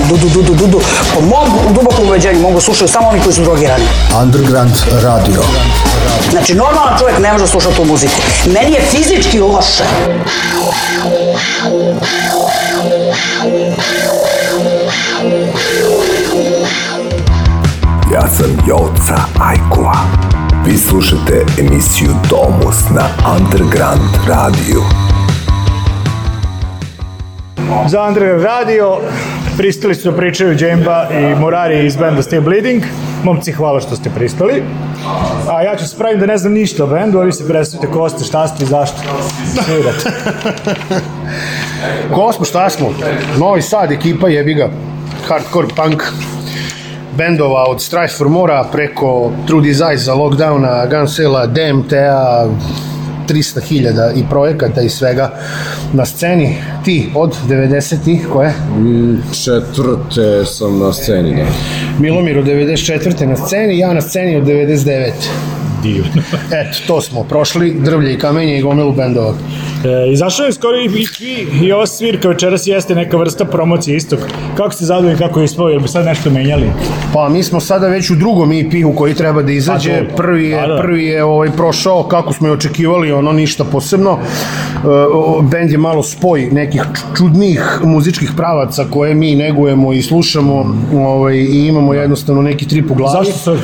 dudu, dudu, dudu. Po mom dubokom uveđenju mogu slušati samo oni koji su drogirani. Underground radio. Znači, normalan čovjek ne može slušati tu muziku. Meni je fizički loše. Ja sam Joca Ajkova. Vi slušate emisiju Domus na Underground radio. Za Underground radio Pristali su da pričaju Džemba i Murari iz benda Steel Bleeding. Momci, hvala što ste pristali. A ja ću se pravim da ne znam ništa o bendu, a vi se predstavite ko ste, šta ste i zašto. Svirate. ko smo, šta smo? Novi Sad ekipa jebi ga. Hardcore punk bendova od Strife for Mora preko True Desire za Lockdowna, Gunsela, DMT-a, 300.000 i projekata i svega na sceni. Ti od 90-ih, koje? Četvrte sam na sceni, da. Milomir od 94. na sceni, ja na sceni od 99. Divno. Eto, to smo prošli, drvlje i kamenje i gomilu bendova. E, izašao je skoro i, i, i ova svirka večeras jeste neka vrsta promocije istog. Kako ste zadovoljni kako je ispao, jel bi sad nešto menjali? Pa mi smo sada već u drugom EP-u koji treba da izađe. Pa, prvi je, da, da. prvi je ovaj, prošao kako smo i očekivali, ono ništa posebno. E, bend je malo spoj nekih čudnih muzičkih pravaca koje mi negujemo i slušamo ovaj, i imamo jednostavno neki trip u glavi. Zašto se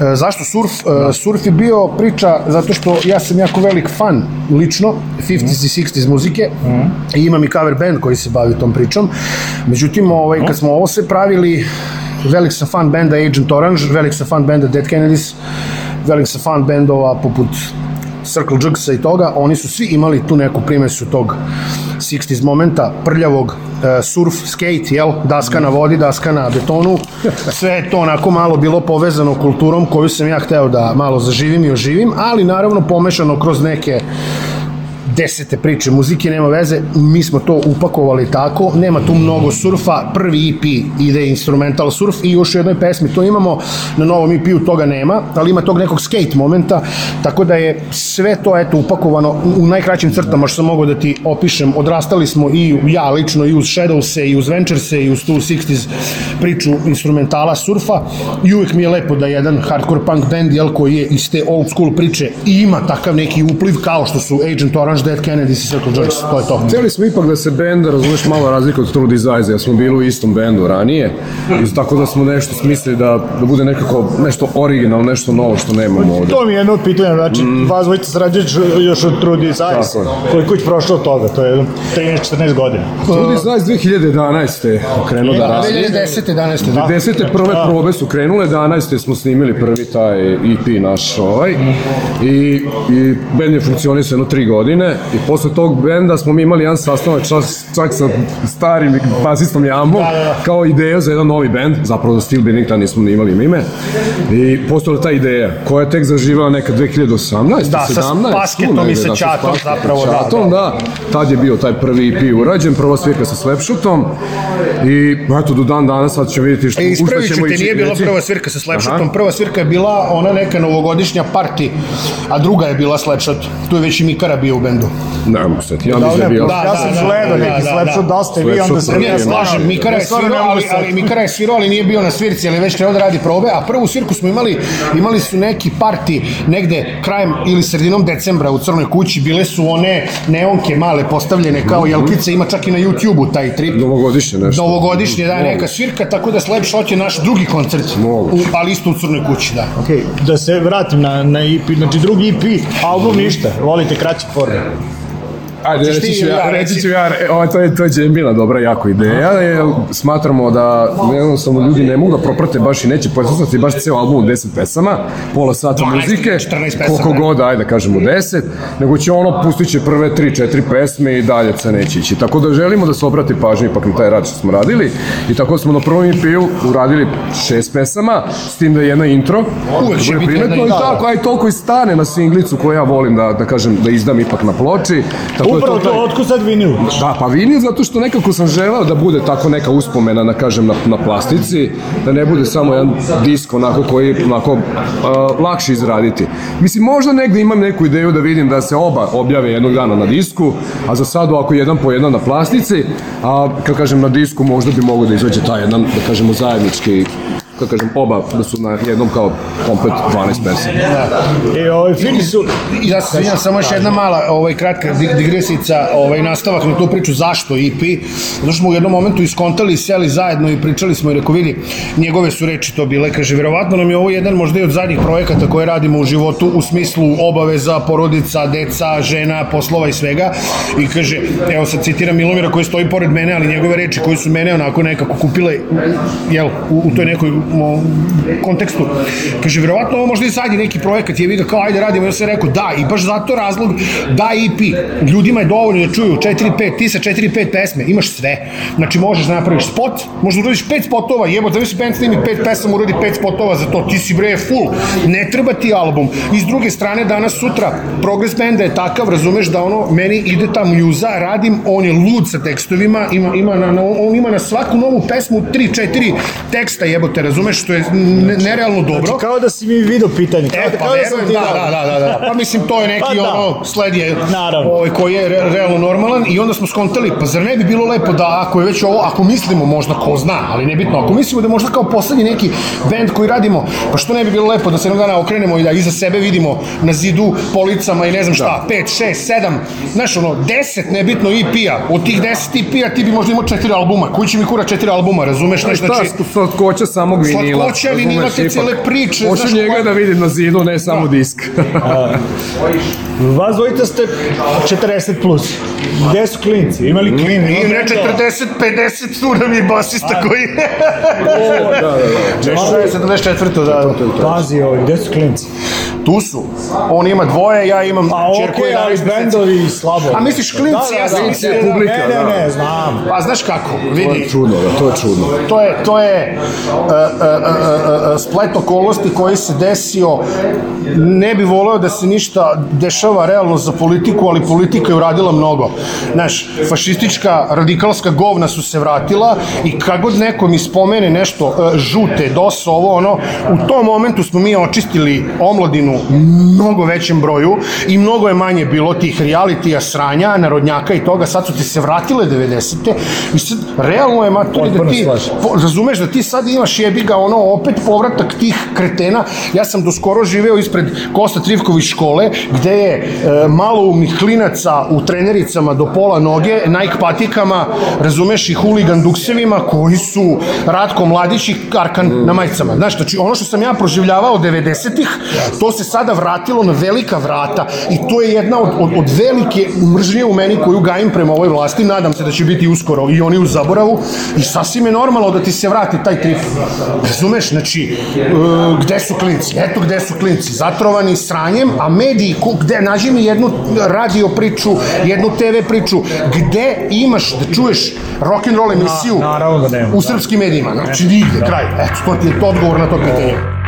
E, zašto surf? E, da. Surf je bio priča zato što ja sam jako velik fan lično 50s i 60s muzike mm. i imam i cover band koji se bavi tom pričom. Međutim, ovaj, kad smo ovo sve pravili, velik sam fan benda Agent Orange, velik sam fan benda Dead Kennedys, velik sam fan bendova poput Circle Jugsa i toga, oni su svi imali tu neku primesu tog 60s momenta, prljavog, Eh, surf, skate, jel? Daska na vodi, daska na betonu. Sve je to onako malo bilo povezano kulturom koju sam ja hteo da malo zaživim i oživim, ali naravno pomešano kroz neke desete priče muzike, nema veze, mi smo to upakovali tako, nema tu mnogo surfa, prvi EP ide instrumental surf i još u jednoj pesmi to imamo, na novom EP-u toga nema, ali ima tog nekog skate momenta, tako da je sve to eto upakovano u najkraćim crtama što sam mogao da ti opišem, odrastali smo i ja lično i uz shadows i uz Venturese i uz tu s priču instrumentala surfa i uvek mi je lepo da jedan hardcore punk band, jel, koji je iz te old school priče ima takav neki upliv kao što su Agent Orange imaš Dead Kennedys i Circle Jerks, to je to. Cijeli smo ipak da se bend, razumeš, malo razlika od True Desires, ja smo bili u istom bendu ranije, i tako da smo nešto smislili da, da bude nekako nešto originalno, nešto novo što nemamo ovdje. To mi je jedno od pitanja, znači, mm. vas dvojica srađač još od True Desires, koji je prošlo od toga, to je 13-14 godina. True Desires 2011. krenuo da radi. 2010. 11. 2010. prve da. probe su krenule, 11. smo snimili prvi taj EP naš ovaj, i, i band je funkcionisao jedno tri godine, i posle tog benda smo mi imali jedan sastanak čak, čak sa starim basistom Jamom da, da, da. kao ideja za jedan novi bend, zapravo za Steel Bearing, tada nismo ni imali ime i postala ta ideja koja je tek zaživjela nekad 2018, da, 17, sa Pasketom i sa Čatom da, zapravo, čatom, da, da. Tad je bio taj prvi EP urađen, prva svirka sa Slapshotom i eto do dan danas sad ćemo vidjeti što, e, u šta ćemo ići. Te, nije bila prva svirka sa Slapshotom, prva svirka je bila ona neka novogodišnja party, a druga je bila Slapshot, tu je već i Mikara bio u bendu. Ledu. Nam, da, sad, ja mislim da, da bi... Da, ja sam Sledo da, neki, Slepšo da ste vi, onda se... Ne, slažem, Mikara je svirao, ali, ali Mikara je svirao, ali nije bio na svirci, ali već treba da radi probe, a prvu svirku smo imali, imali su neki parti negde krajem ili sredinom decembra u Crnoj kući, bile su one neonke male postavljene kao mhm. jelkice, ima čak i na YouTube-u taj trip. Novogodišnje nešto. Novogodišnje, da, mhm. neka svirka, tako da Slepšo je naš drugi koncert, u, ali isto u Crnoj kući, da. Okay. Da se vratim na, na EP, znači drugi EP, album mhm. ništa, volite kraće forme. Amen. Ajde, reći, reći ću ja, reći ću ja, ovo, ovaj, to, je, to je bila dobra jako ideja, jer smatramo da jednostavno ljudi ne mogu da proprate baš i neće poslušati baš ceo album 10 pesama, pola sata muzike, 14 pesama, koliko god, ajde da kažemo 10, nego će ono pustit će prve 3-4 pesme i dalje se neće ići. Tako da želimo da se obrati pažnje ipak na taj rad što smo radili i tako smo na prvom EP-u uradili šest pesama, s tim da je jedna intro, uvek će biti jedna i tako, a i toliko i stane na singlicu koju ja volim da, da kažem, da izdam ipak na ploči. Tako Dakle, Upravo to, taj... otko sad vinil? Da, pa vinil zato što nekako sam želeo da bude tako neka uspomena, na da kažem, na, na plastici, da ne bude samo jedan disk onako koji onako uh, lakše izraditi. Mislim, možda negde imam neku ideju da vidim da se oba objave jednog dana na disku, a za sad ako jedan po jedan na plastici, a kad kažem na disku možda bi mogo da izađe taj jedan, da kažemo, zajednički kako kažem, oba da su na jednom kao komplet 12 pesama. Da. E, I ovaj, film su... Ja se svinjam, samo još jedna mala, ovaj, kratka digresica, ovaj, nastavak na tu priču zašto IP, zato smo u jednom momentu iskontali, seli zajedno i pričali smo i rekao, vidi, njegove su reči to bile, kaže, verovatno nam je ovo jedan možda i od zadnjih projekata koje radimo u životu u smislu obaveza, porodica, deca, žena, poslova i svega i kaže, evo sad citiram Milomira koji stoji pored mene, ali njegove reči koje su mene onako nekako kupile jel, u, u toj nekoj kontekstu. Kaže, verovatno ovo možda i sad je neki projekat, je vi kao, ajde radimo, ja sam rekao, da, i baš zato razlog, da EP, ljudima je dovoljno da čuju 4-5, ti sa 4-5 pesme, imaš sve. Znači, možeš da napraviš spot, možda uradiš 5 spotova, jebo, zavisi band snimi 5 pesama, uradi 5 spotova za to, ti si bre full, ne treba ti album. I s druge strane, danas, sutra, progres benda je takav, razumeš da ono, meni ide ta mjuza, radim, on je lud sa tekstovima, ima, ima na, on ima na svaku novu pesmu 3-4 teksta, jebote, razumeš, razumeš, što je znači, nerealno dobro. Znači, kao da si mi video pitanje. Kao, e, da- pa kao da verujem, da, ti da, da, da, da, Pa mislim, to je pa neki pa, ono, sled je, ovaj, koji je re, realno normalan i onda smo skontali, pa zar ne bi bilo lepo da ako je već ovo, ako mislimo možda, ko zna, ali nebitno, ako mislimo da možda kao poslednji neki bend koji radimo, pa što ne bi bilo lepo da se jednog dana okrenemo i da iza sebe vidimo na zidu, policama i ne znam šta, 5, 6, 7, znaš ono, 10 nebitno EP-a, od tih 10 EP-a ti bi možda imao četiri albuma, Kući mi kura četiri albuma, razumeš? Znaš, znači, ta, samog vinila. Slatkoćevin imate cijele priče. Hoću njega ko... da vidim na zidu, ne samo da. disk. A, da. vas dvojite ste 40 plus. Gde su klinci? li klinci? Ima 40, 50, tu nam je basista koji... o, da, da, da. Nešto je 74. da. da. Pazi, ovo, gde su klinci? Tu su. On ima dvoje, ja imam A čerku okay, 11 ali bendovi slabo. A misliš da, klinci, da, ja sam da, publika, ne, ne, ne, znam. Pa znaš kako, vidi. To je čudno, da, to je čudno. To je, to je, uh, E, e, e, splet okolnosti koji se desio, ne bi voleo da se ništa dešava realno za politiku, ali politika je uradila mnogo. Znaš, fašistička, radikalska govna su se vratila i kad god neko mi spomene nešto žute, dos, ovo, ono, u tom momentu smo mi očistili omladinu mnogo većem broju i mnogo je manje bilo tih realitija, sranja, narodnjaka i toga, sad su ti se vratile 90. te i sad, realno je, maturi, da ti, po, razumeš da ti sad imaš jebi jebi ga, ono, opet povratak tih kretena. Ja sam do skoro živeo ispred Kosta Trivković škole, gde je e, umnih klinaca u trenericama do pola noge, Nike patikama, razumeš, i huligan duksevima, koji su Ratko Mladić i Arkan mm. na majicama. Znaš, znači, ono što sam ja proživljavao 90-ih, to se sada vratilo na velika vrata i to je jedna od, od, od velike mržnje u meni koju gajim prema ovoj vlasti, nadam se da će biti uskoro i oni u zaboravu i sasvim je normalno da ti se vrati taj trip. Razumeš, znači, e, gde su klinci? Eto gde su klinci, zatrovani sranjem, a mediji, gde, nađi mi jednu radio priču, jednu TV priču, gde imaš da čuješ rock'n'roll emisiju na, da nema, u da. srpskim medijima? Znači, nigde, da. kraj. Eto, to ti je to odgovor na to pitanje.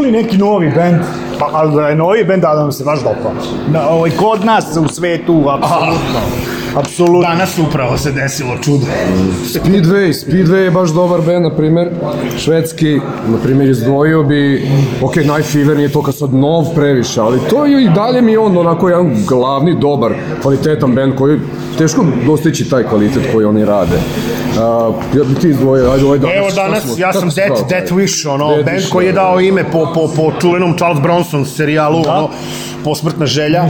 čuli neki novi bend? Pa, ali da je novi bend, da nam se baš dopao. Da, ovaj, kod nas u svetu, apsolutno. Apsolutno. Danas upravo se desilo čudo. Speedway, Speedway je baš dobar band, na primjer. Švedski, na primjer, izdvojio bi, ok, Night Fever nije to kad sad nov previše, ali to je i dalje mi on onako jedan glavni, dobar, kvalitetan band koji teško dostići taj kvalitet koji oni rade. Uh, ja bi ti izdvojio, ajde ovaj danas. Evo danas, smo, ja sam Death, Death Wish, ono, Death band koji je da. dao ime po, po, po čuvenom Charles Bronson serijalu, da. ono, posmrtna želja.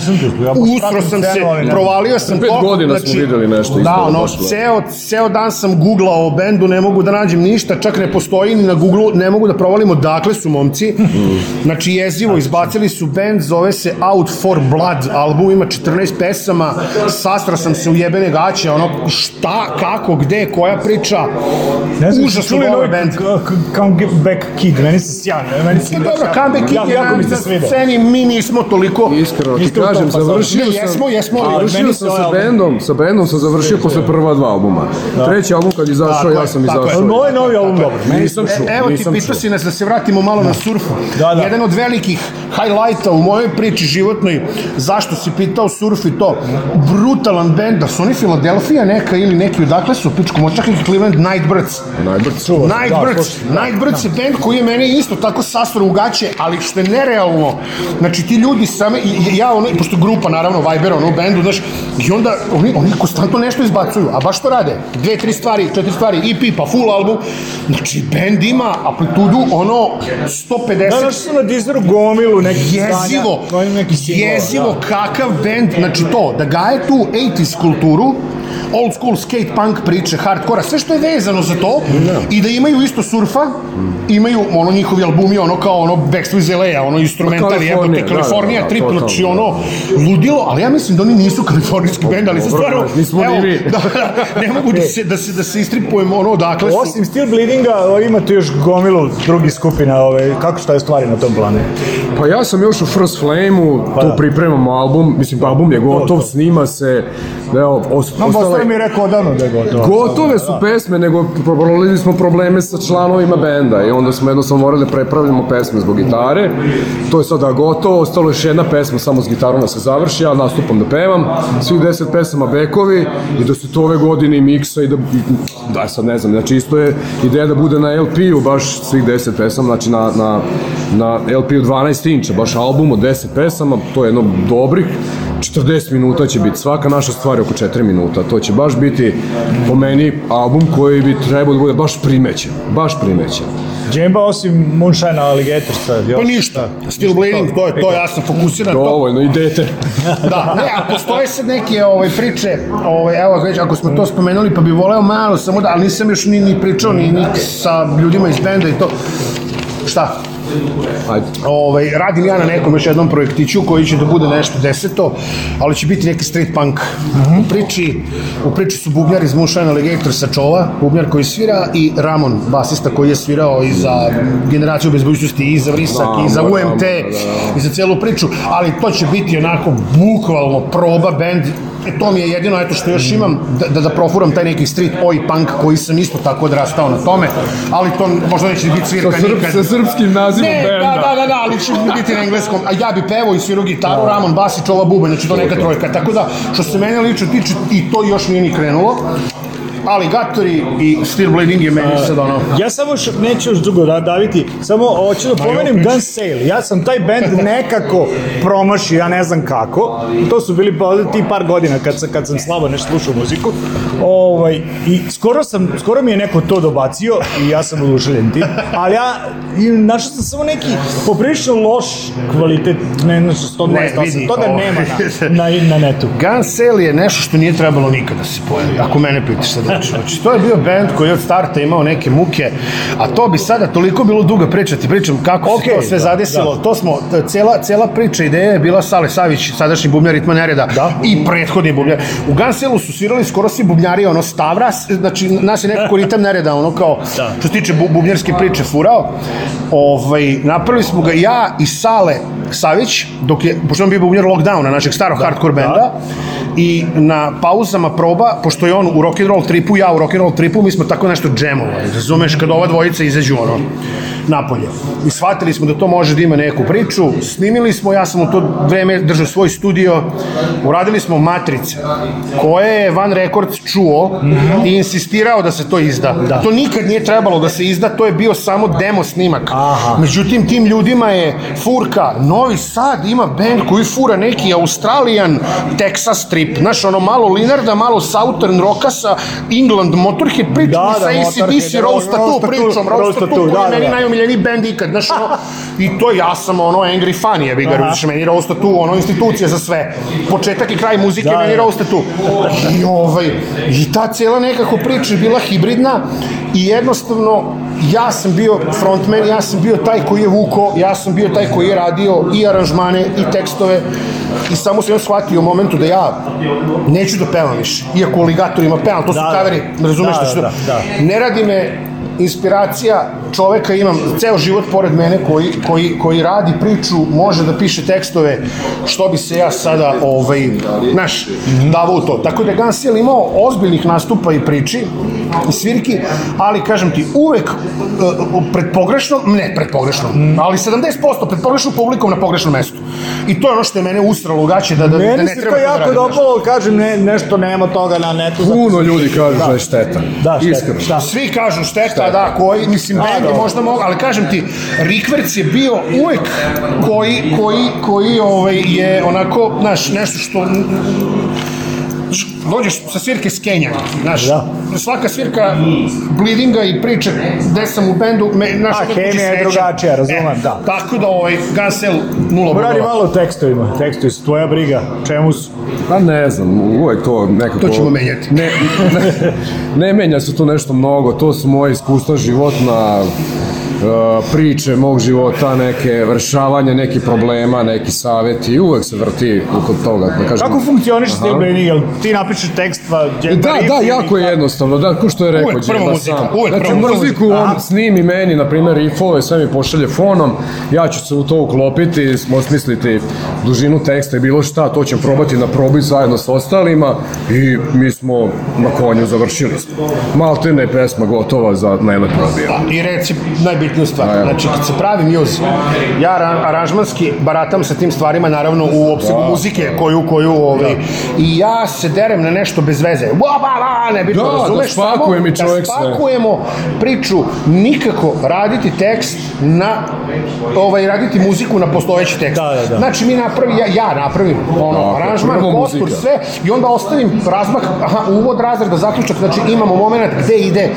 Usro sam se, provalio sam pet godina da znači, smo videli nešto isto. Da, ono, ceo, ceo dan sam googlao o bendu, ne mogu da nađem ništa, čak ne postoji ni na googlu, ne mogu da provalimo odakle su momci. Mm. Znači, jezivo, izbacili su bend, zove se Out for Blood, album ima 14 pesama, sastra sam se u jebene gaće, ono, šta, kako, gde, koja priča, ne znam, užasno dobar ovaj bend. back Kid, meni se sjajan. Meni pa se dobro, back Kid je jako mi se svidio. Sceni, mi nismo toliko... Iskreno, ti kažem, pa završio sam... Jesmo, jesmo, ali završio sam sa bendom bendom. Sa bendom sam završio posle prva dva albuma. Da. Treći album kad izašao, ja sam izašao. Moj je novi album dobro. dobar. Nisam čuo. Evo ti pitao si nas da se vratimo malo da. na surf. Da, Jedan od velikih highlighta u mojoj priči životnoj, zašto si pitao surf i to, brutalan bend, da su oni Filadelfija neka ili neki odakle su, pičku močak i Cleveland Nightbirds. Nightbirds, čuo. Nightbirds, Nightbirds je bend koji je meni isto tako sastro u gaće, ali što je nerealno. Znači ti ljudi same, ja ono, pošto grupa naravno, Viber, ono, bendu, znaš, i onda oni oni, konstantno nešto izbacuju, a baš to rade. Dve, tri stvari, četiri stvari, EP, pa full album. Znači, bend ima amplitudu, ono, 150... Danas su na Deezeru gomilu nekih jezivo, stanja. Jezivo, jezivo, da. kakav bend, znači to, da gaje tu 80s kulturu, old school skate punk priče, hardkora, sve što je vezano za to da. i da imaju isto surfa, imaju ono njihovi albumi, ono kao ono Backstreet iz LA, ono instrumentali, evo te da, da, Kalifornija, trip, znači ono ludilo, ali ja mislim da oni nisu kalifornijski pa, bend, ali se stvarno, evo, da, ne mogu da se, da se, da se istripujem ono odakle su. Osim Steel Bleedinga, ima tu još gomilu drugih skupina, ove, kako šta je stvari na tom planu? Pa ja sam još u First Flame-u, pa tu pripremam album, mislim, album je gotov, snima se, evo, os, os, ostale... Što mi rekao odavno da je gotovo. Gotove su da. pesme, nego probolili smo probleme sa članovima benda i onda smo jednostavno morali da prepravljamo pesme zbog gitare. To je sada gotovo, ostalo je još jedna pesma samo s gitarom da se završi, ja nastupam da pevam, svih deset pesama bekovi i da se to ove godine miksa i da, da sad ne znam, znači isto je ideja da bude na LP-u baš svih deset pesama, znači na, na, na LP-u 12 inča, baš album od 10 pesama, to je jedno dobrih, 40 minuta će biti, svaka naša stvar je oko 4 minuta, to će baš biti po meni album koji bi trebao da bude baš primećen, baš primećen. Džemba osim Moonshine Alligatorsa. Pa još, pa ništa, da, Still Bleeding, to je to, ja sam fokusiran. Dovoljno, to. idete. da, ne, a postoje se neke ove, ovaj, priče, ovaj, evo već, ako smo to spomenuli, pa bi voleo malo samo da, ali nisam još ni, ni pričao, ni, ni sa ljudima iz benda i to. Šta? Ajde. Ovaj, radim ja na nekom još jednom projektiću koji će da bude nešto deseto, ali će biti neki street punk. Mm -hmm. U, priči, u priči su bubnjar iz Mušajna Legator sa Čova, bubnjar koji svira i Ramon, basista koji je svirao i za generaciju bez budućnosti, i za Vrisak, da, i za UMT, da, da, da. i za celu priču, ali to će biti onako bukvalno proba bend to mi je jedino eto što još imam da, da, da profuram taj neki street oi punk koji sam isto tako odrastao na tome ali to možda neće biti svirka sa srp, nikad sa srpskim nazivom ne, da, benda da, da, da, da, ali će biti na engleskom a ja bi pevao i svirao gitaru, da. Ramon Basić, ova buba znači to neka trojka, tako da što se mene lično tiče i to još nije ni krenulo aligatori i Steel Blading je meni sad ono... Ja samo još, neću još dugo da- daviti, samo hoću da pomenem Gun Sale. Ja sam taj band nekako promašio, ja ne znam kako. To su bili pa, ti par godina kad sam, kad sam slabo nešto slušao muziku. Ovaj, I skoro, sam, skoro mi je neko to dobacio i ja sam oduševljen tim. Ali ja i našao sam samo neki poprilično loš kvalitet, ne, znači 128, toga nema na, na, na netu. Gun Sale je nešto što nije trebalo nikada da se pojavi, ako mene pitaš sad Znači, znači, to je bio band koji od starta imao neke muke, a to bi sada toliko bilo dugo pričati, pričam kako okay, se to sve da, zadesilo. Da. To smo, cela, cela priča, ideja je bila Sale Savić, sadašnji bubnjar Ritma Nereda da? i prethodni bubnjar. U Ganselu su svirali skoro svi bubnjari, ono, Stavra, znači, nas je nekako Ritam Nereda, ono, kao, da. što se tiče bu, bubnjarske priče, furao. Ovaj, napravili smo ga ja i Sale, Savić, dok je, pošto on bio bubnjar lockdowna, našeg starog da, hardcore benda, da. i na pauzama proba, pošto je on u rock'n'roll tripu, ja u rock'n'roll tripu, mi smo tako nešto džemovali, razumeš, kad ova dvojica izađu ono napolje. I shvatili smo da to može da ima neku priču, snimili smo, ja sam u to vreme držao svoj studio, uradili smo matrice, koje je Van Records čuo mhm. i insistirao da se to izda. Da. To nikad nije trebalo da se izda, to je bio samo demo snimak. Aha. Međutim, tim ljudima je furka, Novi Sad ima band koji fura neki Australijan Texas trip, znaš, ono malo Linarda, malo Southern Rockasa, England Motorhead pričom da da, da, da, da, sa ACDC Roasta tu pričom, Roasta tu, da, je meni omiljeni bend ikad, znaš, ono, i to ja sam, ono, angry fan je, bigar, znaš, meni rosta tu, ono, institucija za sve. Početak i kraj muzike, da, meni rosta da. tu. I ovaj, i ta cela nekako priča je bila hibridna i jednostavno, ja sam bio frontman, ja sam bio taj koji je vuko, ja sam bio taj koji je radio i aranžmane i tekstove i samo sam shvatio u momentu da ja neću da pevam više, iako u ligatorima pevam, to su da, kaveri, razumeš da, što da-, da, da. ne radi me inspiracija čoveka imam ceo život pored mene koji, koji, koji radi priču, može da piše tekstove što bi se ja sada ovaj, naš, davao to. Tako da Gansel imao ozbiljnih nastupa i priči i svirki, ali kažem ti, uvek uh, eh, predpogrešno, ne predpogrešno, ali 70% predpogrešno publikom na pogrešnom mestu. I to je ono što je mene usralo gaće da, da, meni da ne treba da radim. Meni se to da jako dopalo, kažem, ne, nešto nema toga na netu. Puno ljudi kažu da. da je šteta. Da, šteta. Da. Svi kažu šteta, da, da, koji, mislim, bend da, je da. možda mogu, ali kažem ti, Rikverc je bio uvek koji, koji, koji ovaj, je onako, znaš, nešto što dođeš sa svirke s Kenja, znaš, da. svaka svirka bleedinga i priče gde sam u bendu, me, znaš, A, hemija je drugačija, razumem, e, da. Tako da, ovaj, Gansel, nula bodova. Radi malo o tekstovima, tekstovi su tvoja briga, čemu su? Pa ne znam, uvek to nekako... To ćemo menjati. Ne, ne, ne menja se to nešto mnogo, to su moje iskustva životna, E, priče mog života, neke vršavanja, neki problema, neki i uvek se vrti oko toga. Da kažem. Kako funkcioniš s tim Jel ti napišeš tekst pa... E, da, da, jako je jednostavno, da, ko što je rekao. Uvek prva muzika, uvek znači, prva muziku on Aha. Da. snimi meni, na primjer, riffove, sve mi pošalje fonom, ja ću se u to uklopiti, osmisliti dužinu teksta i bilo šta, to ćem probati na probi zajedno sa ostalima i mi smo na konju završili. Maltene je pesma gotova za na jednoj probi. I reci najbolji najbitniju stvar. Znači, kad se pravi muse, ja aranžmanski baratam sa tim stvarima, naravno, u opsegu da, muzike da. koju, koju, ovaj, da. i ja se derem na nešto bez veze. Ba, ba, ba, ne bitno, da, razumeš? Da, spakuje mi čovjek sve. Da spakujemo priču, nikako raditi tekst na, ovaj, raditi muziku na postojeći tekst. Da, da, da. Znači, mi napravi, ja, ja napravim, ono, aranžman, kostur, sve, i onda ostavim razmak, aha, uvod, razreda, zaključak, znači imamo moment gde ide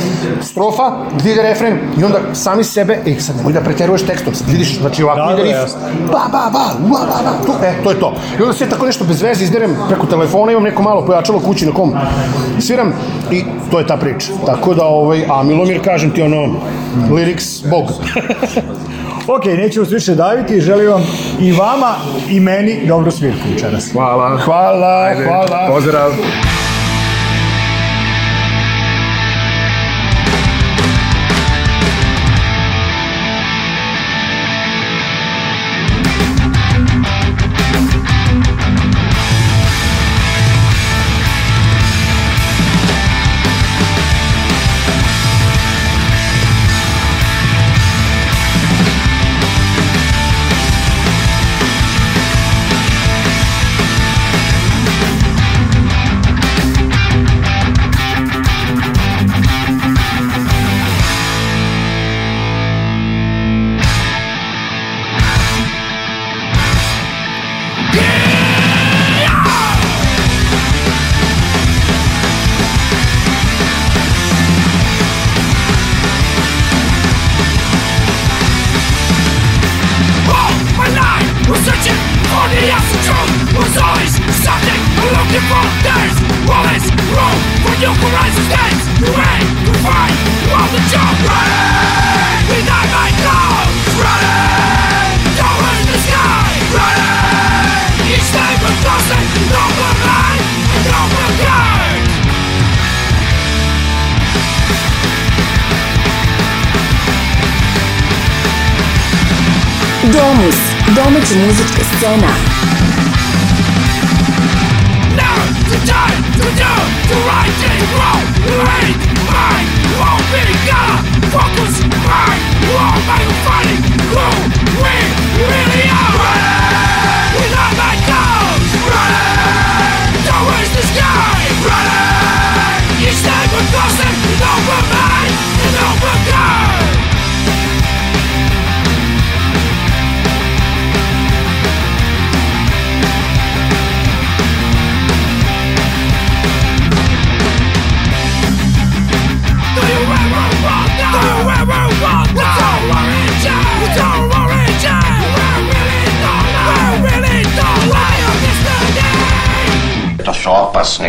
strofa, gde ide refren, i onda sami se sebe, e, sad nemoj da preteruješ tekstom, sad vidiš, znači ovako da, ide da, riff, ba, ba, ba, ua, ba, ba, to, e, to je to. I onda se tako nešto bez veze izderem preko telefona, imam neko malo pojačalo kući na kom sviram i to je ta priča. Tako da, ovaj, a Milomir, kažem ti, ono, lyrics, bog. Ok, neću vas više daviti, želim vam i vama i meni dobru svirku večeras. Hvala. Hvala, Ajde, hvala. Pozdrav.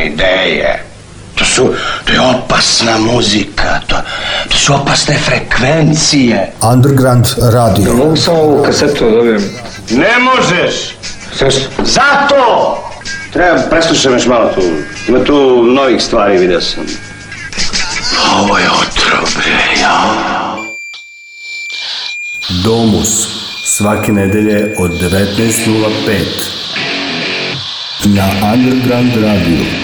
ideje. To su, to je opasna muzika, to, to su opasne frekvencije. Underground radio. Ja mogu samo ovu kasetu da dobijem? Ne možeš! Seš? Zato! Treba, preslušam još malo tu. Ima tu novih stvari, vidio sam. Ovo je otrobe, ja. Domus, svake nedelje od 19.05 na Underground Radio.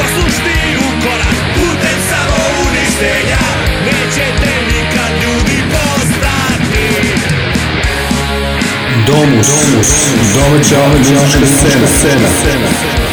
poslušni u korak putem samo uništenja Nećete nikad ljudi postati Domus, domus, domaća, domaća, domaća, domaća, domaća, domaća, domaća, domaća, domaća, domaća,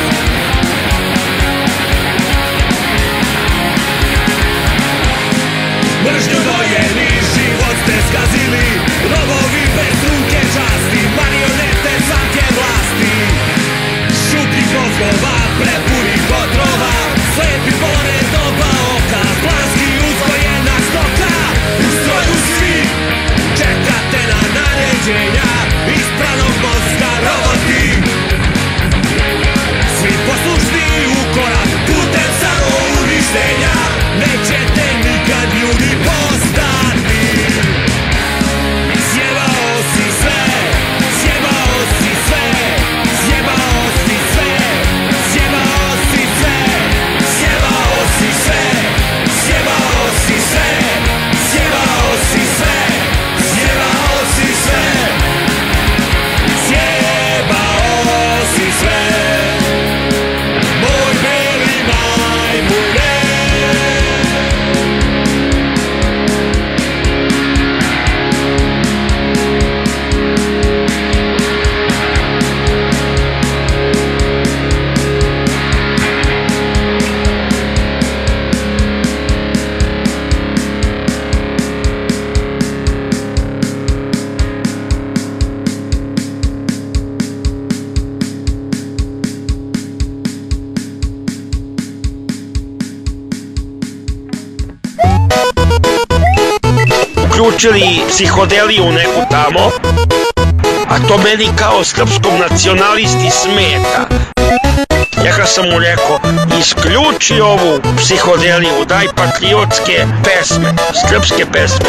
psihodeliju neku tamo, a to meni kao srpskom nacionalisti smeta. Ja kad sam mu rekao, isključi ovu psihodeliju, daj patriotske pesme, srpske pesme.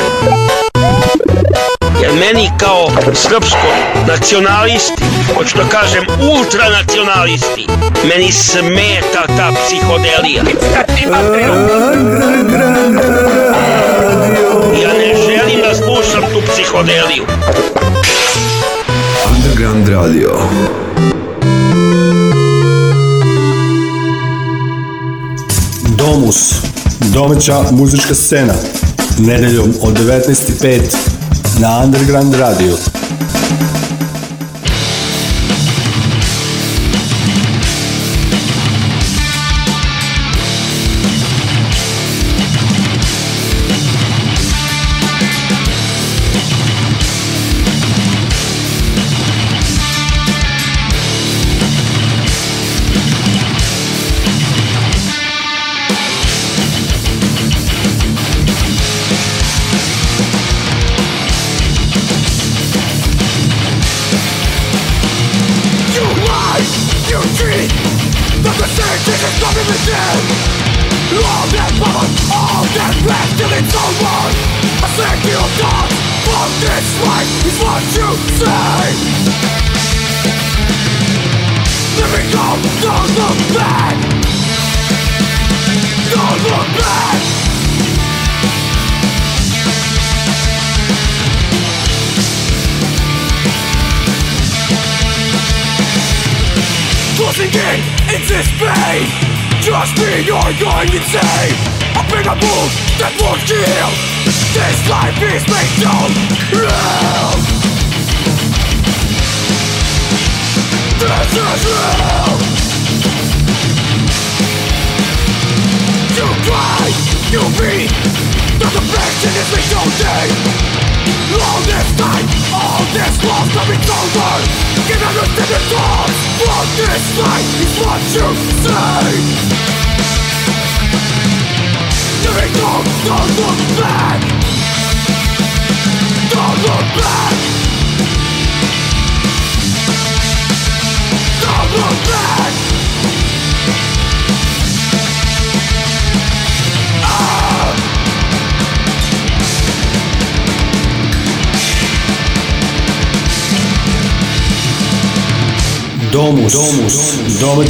Jer meni kao srpskom nacionalisti, hoću da kažem ultranacionalisti, meni smeta ta psihodelija. psihodeliju. Underground Radio. Domus. Domaća muzička scena. Nedeljom od 19.05 na Underground Radio.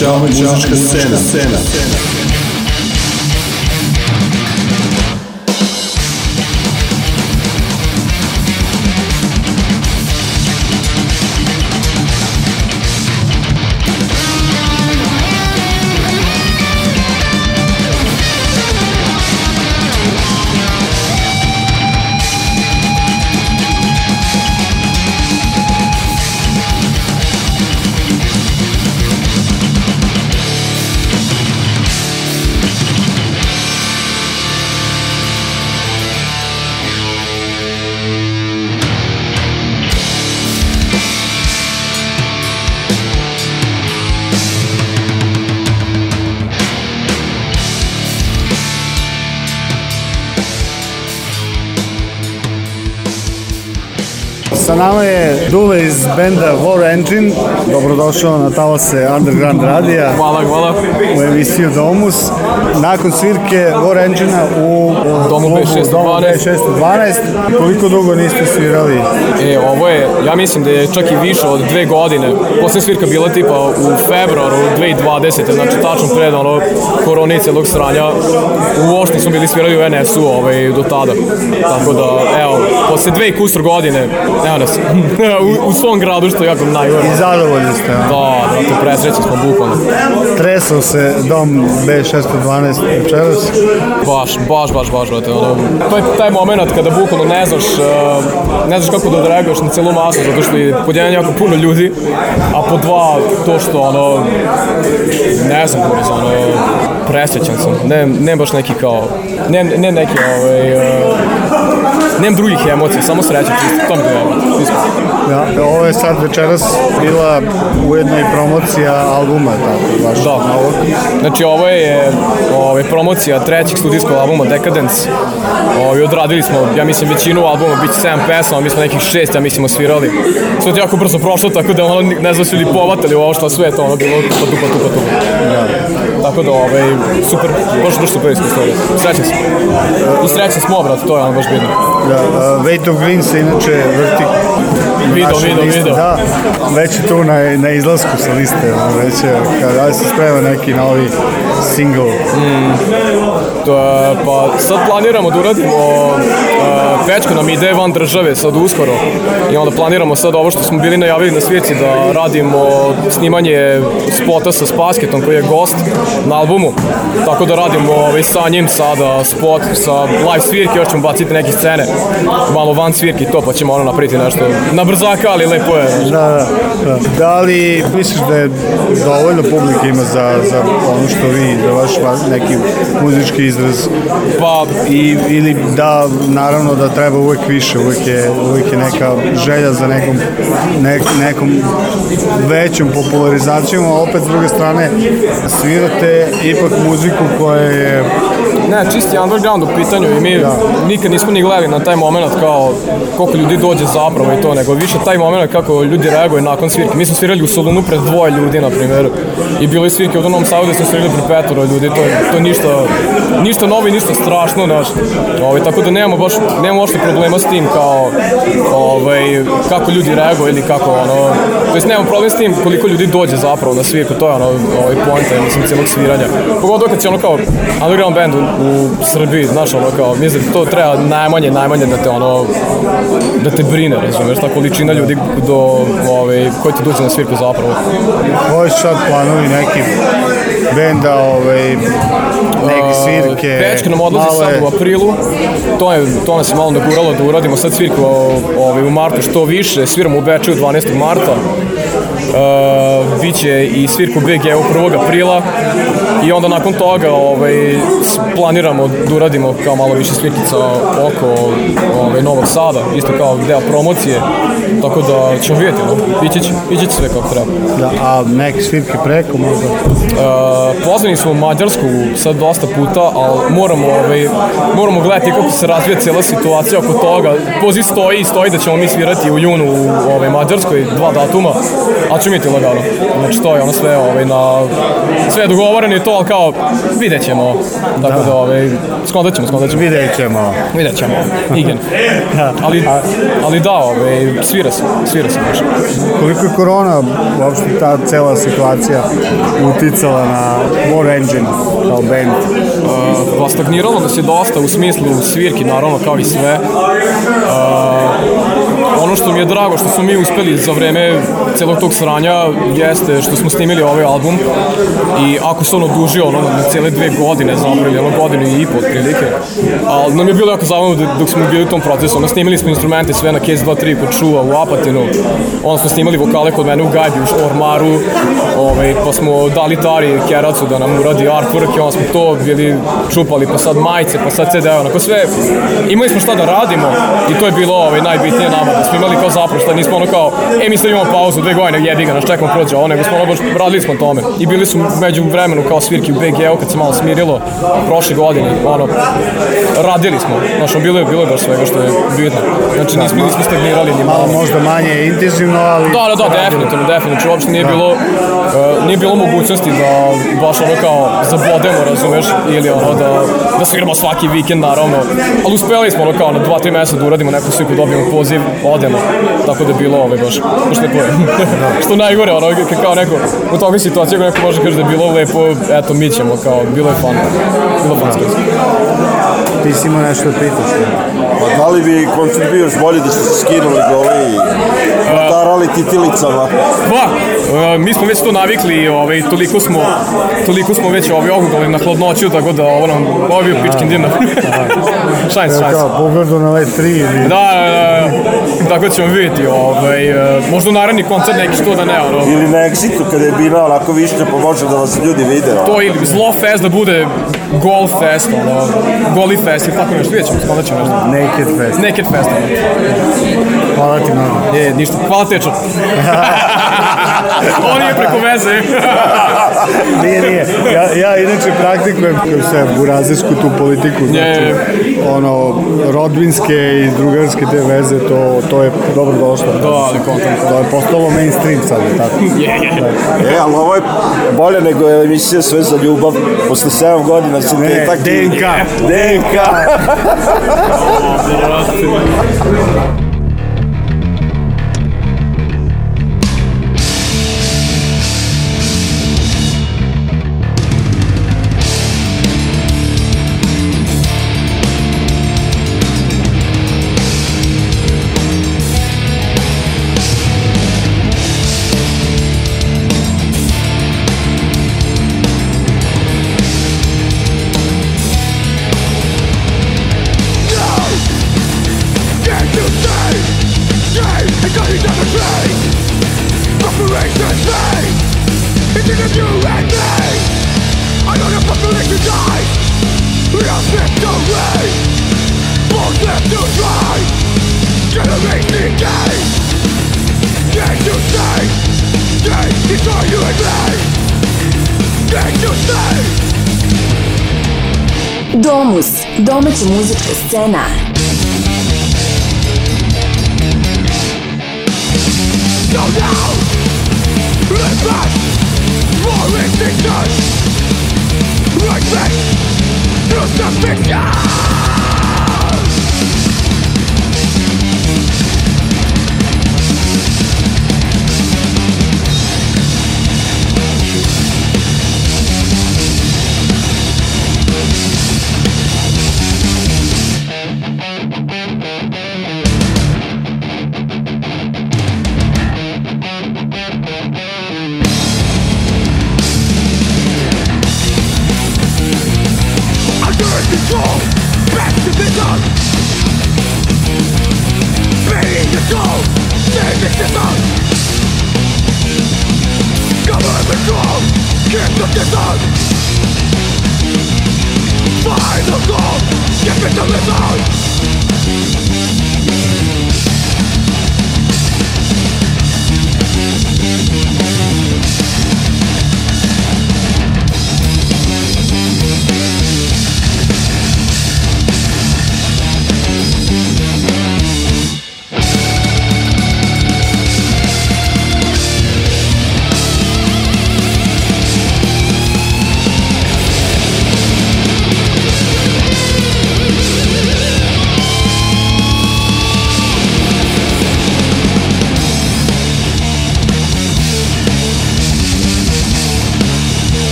povećava muzička scena. scena. Finale. Dule iz benda War Engine, dobrodošao na talase Underground Radija. Hvala, hvala. U emisiju Domus. Nakon svirke War Engine-a u Domu B612. Koliko dugo niste svirali? E, ovo je, ja mislim da je čak i više od dve godine. Posle svirka bila tipa u februaru 2020. Znači, tačno pred ono korona i celog sranja. Uopšte smo bili svirali u NS-u ovaj, do tada. Tako da, evo, posle dve i godine, evo nas u, u svom gradu što je jako najgore. I zadovoljni ste. Ja. Da, da, to presrećni smo bukvalno. Tresao se dom B612 večeras. Baš, baš, baš, baš, brate, ono, to je taj moment kada bukvalno ne znaš, e, ne znaš kako da odreaguješ na celu masu, zato što je pod jedan jako puno ljudi, a po dva to što, ono, ne znam, kuris, ono, presrećan sam, ne, ne baš neki kao, ne, ne neki, ovaj, e, Nemam drugih emocija, samo sreća, čisto, tom da Ja, da, ovo je sad večeras bila ujedna i promocija albuma, tako, baš da. novog. Znači, ovo je je ovaj, promocija trećeg studijskog albuma Decadence. Ove, ovaj, odradili smo, ja mislim, većinu albuma, bit će 7 pesama, mi smo nekih šest, ja mislim, osvirali. Sve to jako brzo prošlo, tako da ono, ne znam su li povatili ovo što sve to, ono, bilo tupa, tupa, tupa, tupa. Da. Tako da, ovaj, super, baš, baš super iskustvo. Srećan sam. I srećan smo, brat, to je ono baš bitno. Da, uh, Weight of Green se inače vrti Video, video, video. Da, već je tu na, na izlasku sa liste, već je, kada se sprema neki novi single. Mm. Da, pa sad planiramo da uradimo Uh, Pečko nam ide van države sad uskoro i onda planiramo sad ovo što smo bili najavili na svirci da radimo snimanje spota sa Spasketom koji je gost na albumu. Tako da radimo ovaj, sa njim sada spot sa live svirke, još ćemo baciti neke scene malo van svirki to pa ćemo ono napriti nešto na brzaka ali lepo je. Da, da, da. da li misliš da je dovoljno publike ima za, za ono što vi, za vaš neki muzički izraz? Pa, I, ili da na naravno da treba uvek više, uvek je, uvek je neka želja za nekom, ne, nekom većom popularizacijom, a opet s druge strane svirate ipak muziku koja je Ne, čisti underground u pitanju i mi da. nikad nismo ni gledali na taj moment kao koliko ljudi dođe zapravo i to, nego više taj moment kako ljudi reaguju nakon svirke. Mi smo svirali u Solunu pred dvoje ljudi, na primjer, i bili svirke u Donom Savode smo svirali pred petoro ljudi, to, to ništa, ništa novo i ništa strašno, znaš. Ovaj, tako da nemamo baš, nemamo ošte problema s tim kao ovaj, kako ljudi reaguju ili kako ono, to jest nemamo problem s tim koliko ljudi dođe zapravo na svirku, to je ono, ovaj, poenta, mislim, cijelog sviranja. Pogotovo kad će ono kao underground band u Srbiji, znaš, ono kao, mislim, to treba najmanje, najmanje da te, ono, da te brine, razumeš, ta količina ljudi do, ove, ovaj, koji ti dođe na svirku zapravo. Koji su sad planovi neki benda, ove, ovaj, neke svirke, Pečke nam odlazi male... sad u aprilu, to, je, to nas je malo naguralo da uradimo sad svirku ove, ovaj, u martu što više, sviramo u Beču 12. marta, Uh, Biće i svirku BG u 1. aprila i onda nakon toga ovaj, planiramo da uradimo kao malo više svirkica oko ovaj, Novog Sada, isto kao deo promocije, tako da ćemo vidjeti, no? ići, će, ići će sve kako treba. Da, a neke svirke preko možda? Uh, pozvani smo u Mađarsku sad dosta puta, ali moramo, ovaj, moramo gledati kako se razvija cela situacija oko toga. Poziv stoji, stoji da ćemo mi svirati u junu u ovaj, Mađarskoj, dva datuma, a čumiti lagano. Znači to je ono sve ovaj, na, sve je dogovoreno i to, ali kao vidjet ćemo. Tako da, da ovaj, skondat ćemo, skondat ćemo. Vidjet ćemo. Vidjet ćemo, igen. da. Ali, ali da, ovaj, svira se, svira se baš. Koliko je korona, uopšte ta cela situacija uticala na War Engine kao band? Uh, pa stagniralo nas je dosta u smislu svirki, naravno, kao i sve. Uh, ono što mi je drago, što smo mi uspeli za vreme celog tog sranja, jeste što smo snimili ovaj album i ako se ono dužio, ono, na cele dve godine zapravo, ono godinu i pol otprilike, ali nam je bilo jako zabavno da dok smo bili u tom procesu, ono, snimili smo instrumente sve na Case 2.3 kod Čuva u Apatinu, onda smo snimali vokale kod mene u Gajbi, u Ormaru, ovaj, pa smo dali Tari Keracu da nam uradi artwork i onda smo to bili čupali, pa sad majice, pa sad CD, onako sve, imali smo šta da radimo i to je bilo ovaj, najbitnije nama, da smo imali kao zaprošta, nismo ono kao, e mi sad imamo pauzu, dve godine, jebi ga, naš da čekamo prođe ovo, nego smo ono radili smo tome. I bili su među vremenu kao svirki u BG-u kad se malo smirilo, prošle godine, ono, radili smo, znači bilo je, bilo je baš svega što je bitno. Znači da, nismo, da, nismo stagnirali ni malo. Možda manje intenzivno, ali... Da, da, da, definitivno, definitivno, uopšte nije da. bilo, uh, nije bilo mogućnosti da baš ono kao zabodemo, razumeš, ili ono da, da sviramo svaki vikend, naravno. Ali uspeli smo ono kao na dva, tri meseca da uradimo neku sviku, da dobijemo poziv, odem, Tako da je bilo ovaj baš, baš lepo je. Što najgore, ono, kao neko, u toga situacija neko može da kaže da je bilo lepo, eto mi ćemo, kao, bilo je fan. Bilo fanski. Ti si imao nešto da pitaš. Pa da li bi koncert bio još bolji da ste se skinuli gole i potarali titilicama? Pa, e, mi smo već to navikli, ovaj, toliko smo, toliko smo već ovaj ogugali na hladnoću, tako da ovo nam, ovo je bio pičkin da, da, dinar. šans, šans. Kao, pogledu na ove tri ili... Da, da, da, tako ćemo vidjeti, ovaj, e, možda naredni koncert neki što da ne, ono. Ili na Exitu kada je bila onako višnja, pa može da vas ljudi vide. Ono. To ili zlo fest da bude golf fest, ono, Goli Fest ili tako nešto, vidjet ćemo, spomenut ćemo nešto. Naked Fest. Naked Fest. Hvala ti mnogo. Je, ništa. Hvala tečo. On je preko veze. nije, nije. Ja, ja inače praktikujem sve burazijsku tu politiku, znači, yeah. ono, rodbinske i drugarske te veze, to, to je dobro došlo. Da, ali To je postalo mainstream sad, tako. Je, yeah. Da. E, ali ovo je bolje nego je emisija sve za ljubav. Posle 7 godina su ne, tako... DNK! DNK! DNK! Poznajcie muzyczkę Scena. No now, repent, for existence, right back, crucifixion!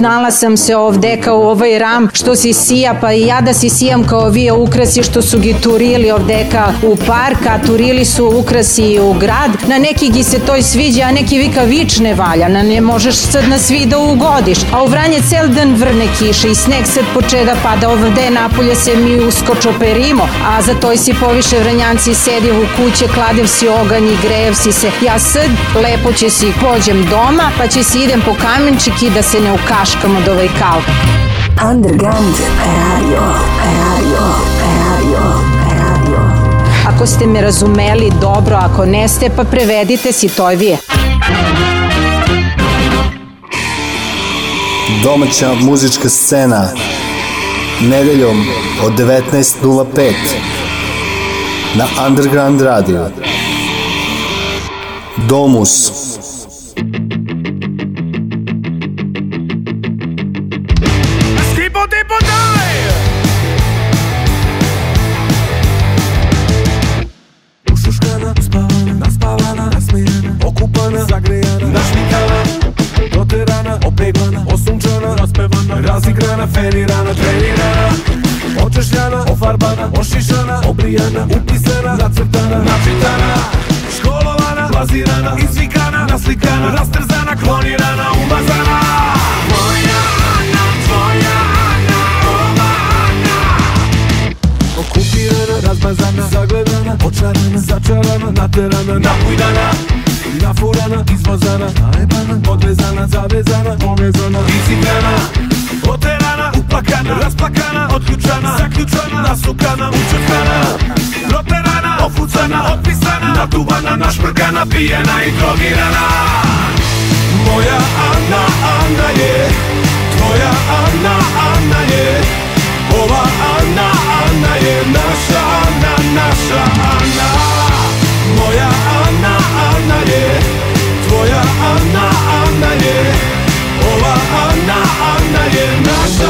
Nala sam se ovde kao ovaj ram što si sija, pa i ja da si sijam kao vi ukrasi što su gi turili ovdeka u park, a turili su ukrasi u grad. Na neki gi se toj sviđa, a neki vika vič ne valja, na ne možeš sad na svi da ugodiš. A u Vranje cel dan vrne kiše i sneg sad počeda pada ovde, napolje se mi uskočo perimo, a za toj si poviše vranjanci sedjev u kuće, kladev si oganj i grejev si se. Ja sad lepo će si pođem doma, pa će si idem po kamenčik da se ne ukaš Daškom Madova i Kao. Underground radio, radio, radio, radio. Ako ste me razumeli dobro, ako ne pa prevedite si Sitojvije. Domaća muzička scena nedeljom od 19.05 na Underground Radio. Domus Naterana, napójdana Nafurana i zmazana Najebana, odrezana, zawiedzana Powiedzona i zimana upakana, rozpakana Odkluczana, zakluczana, nasukana Uczekana roperana Ofucana, odpisana, natubana Naszprgana, pijana i drogi rana Moja Anna, Anna je Twoja Anna, Anna je Owa Anna, Anna je Nasza Anna, nasza Anna Twoja Anna, Anna nie Twoja Anna, Anna nie Ola Anna, Anna nie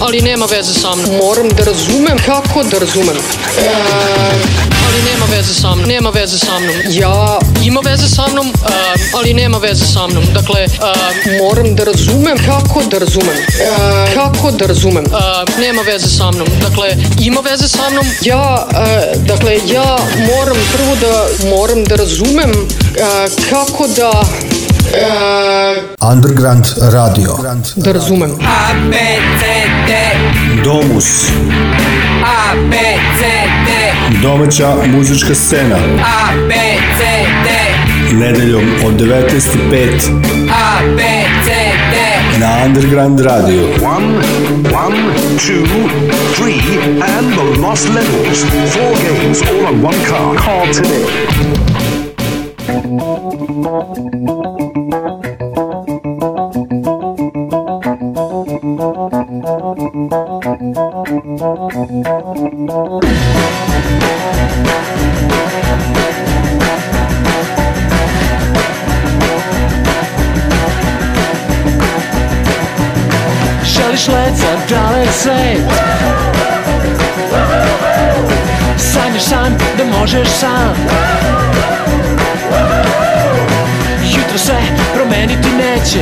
ali nema veze sa mnom. Moram da razumem kako da razumem. E, ali nema veze sa mnom, nema veze sa mnom. Ja ima veze sa mnom, e, ali nema veze sa mnom. Dakle, e, moram da razumem kako da razumem. E, kako da razumem. E, nema veze sa mnom. Dakle, ima veze sa mnom. Ja, e, dakle, ja moram prvo da moram da razumem e, kako da Uh, Underground Radio. Da razumem. A, B, Domus A, B, C, D Domaća muzička scena A, B, C, D Nedeljom od 19.05 A, B, C, D Na Underground Radio 1, 1, 2, 3 And the lost levels 4 games all on one card Card today svet Sanjaš san da možeš sam Jutro se promeniti neće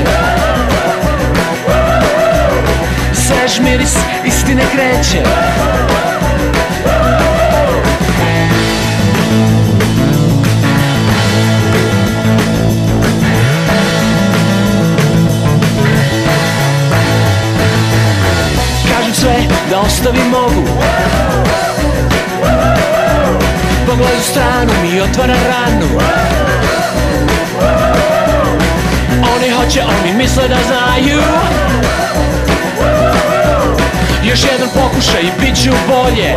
Svež miris istine kreće ostavim mogu Pogled u stranu mi otvara ranu Oni hoće, oni misle da znaju Još jedan pokušaj i bit ću bolje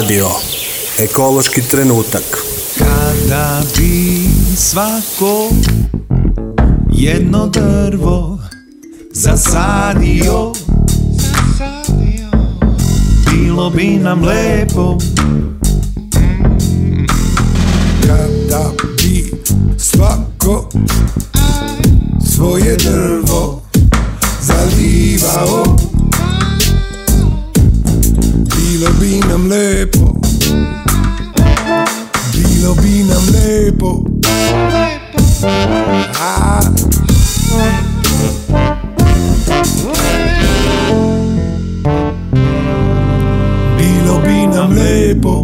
radio. Ekološki trenutak. Kada bi svako jedno drvo zasadio, zasadio. bilo bi nam lepo. Kada bi svako svoje drvo zalivao, binam lepo Bilo binam lepo ah. Bilo binam lepo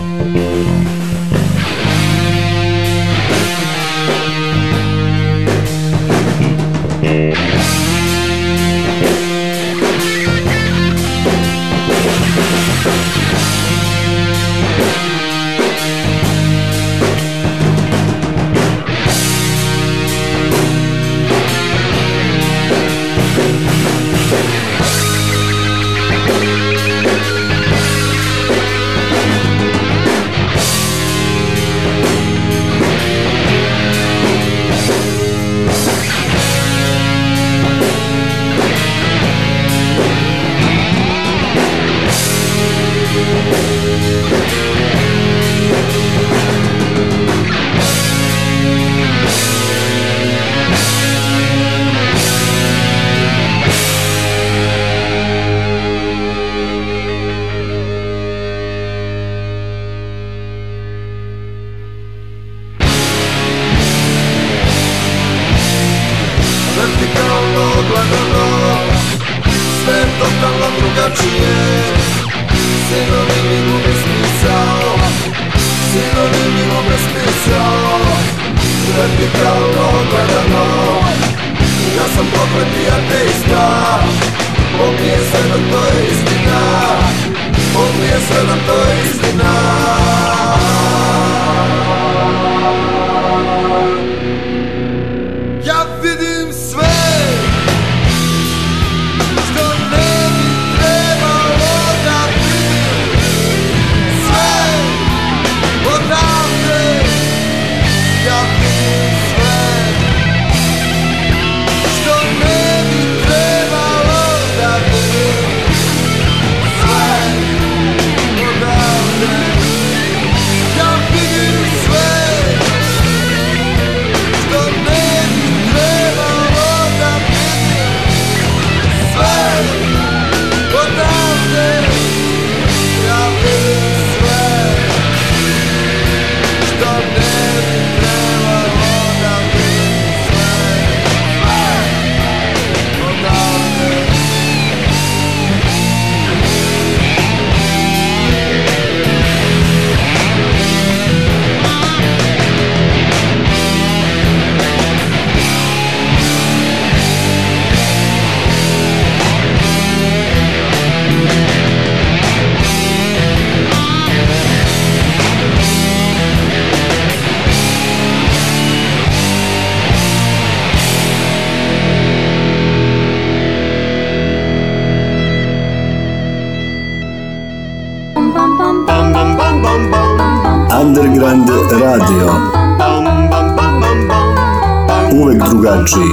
znači...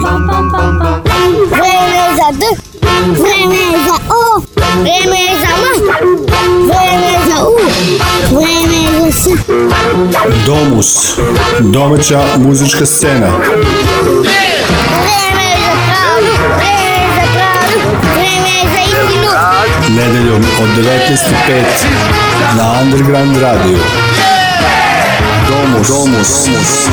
Vreme je za D, vreme je za O, vreme je za M, vreme je za U, vreme je za S. Domus, domaća muzička scena. Vreme je za pravdu, vreme je za pravdu, vreme je za istinu. Nedeljom od 19.05 na Underground Radio. Domus, domus, domus. domus.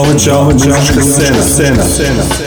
Jovem, jovem, jovem, cena, cena, cena.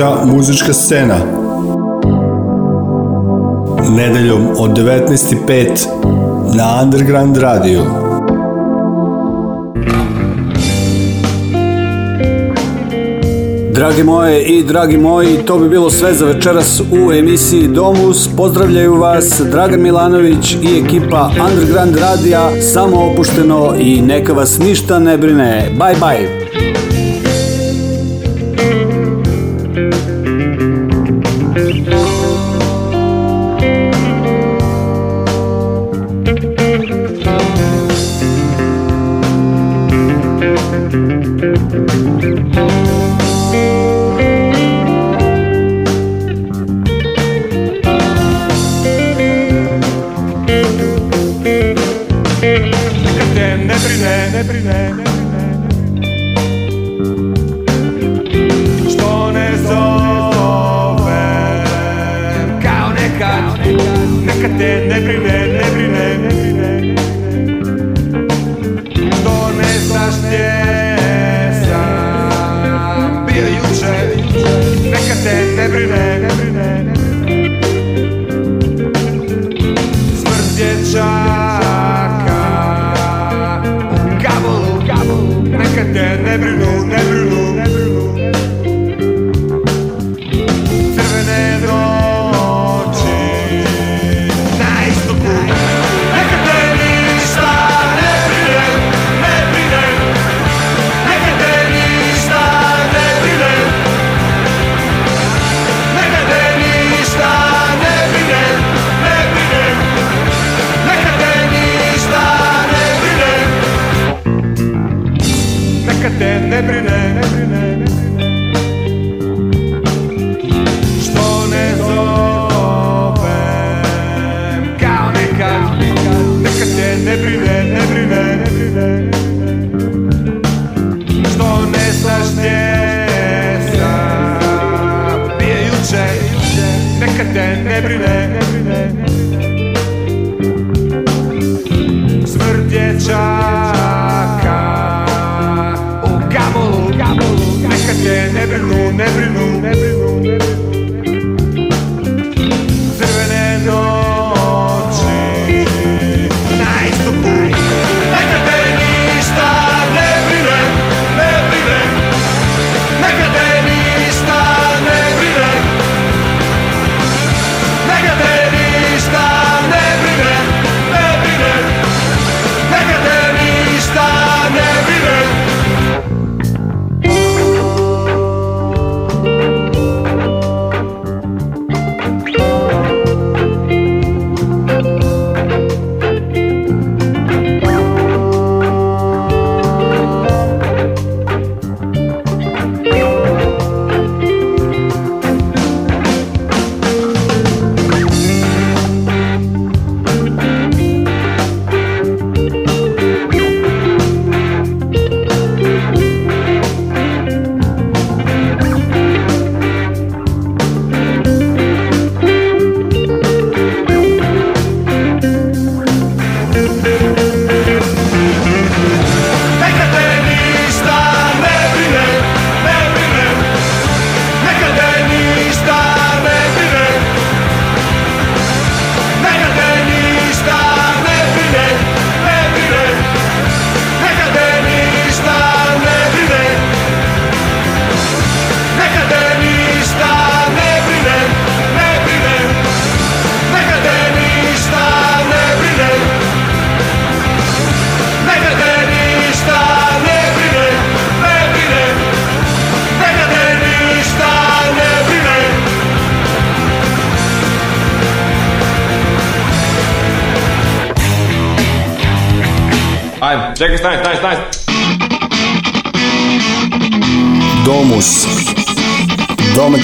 domaća muzička scena. Nedeljom od 19.05 na Underground Radio. Dragi moje i dragi moji, to bi bilo sve za večeras u emisiji Domus. Pozdravljaju vas Dragan Milanović i ekipa Underground Radija, samo opušteno i neka vas ništa ne brine. Bye bye!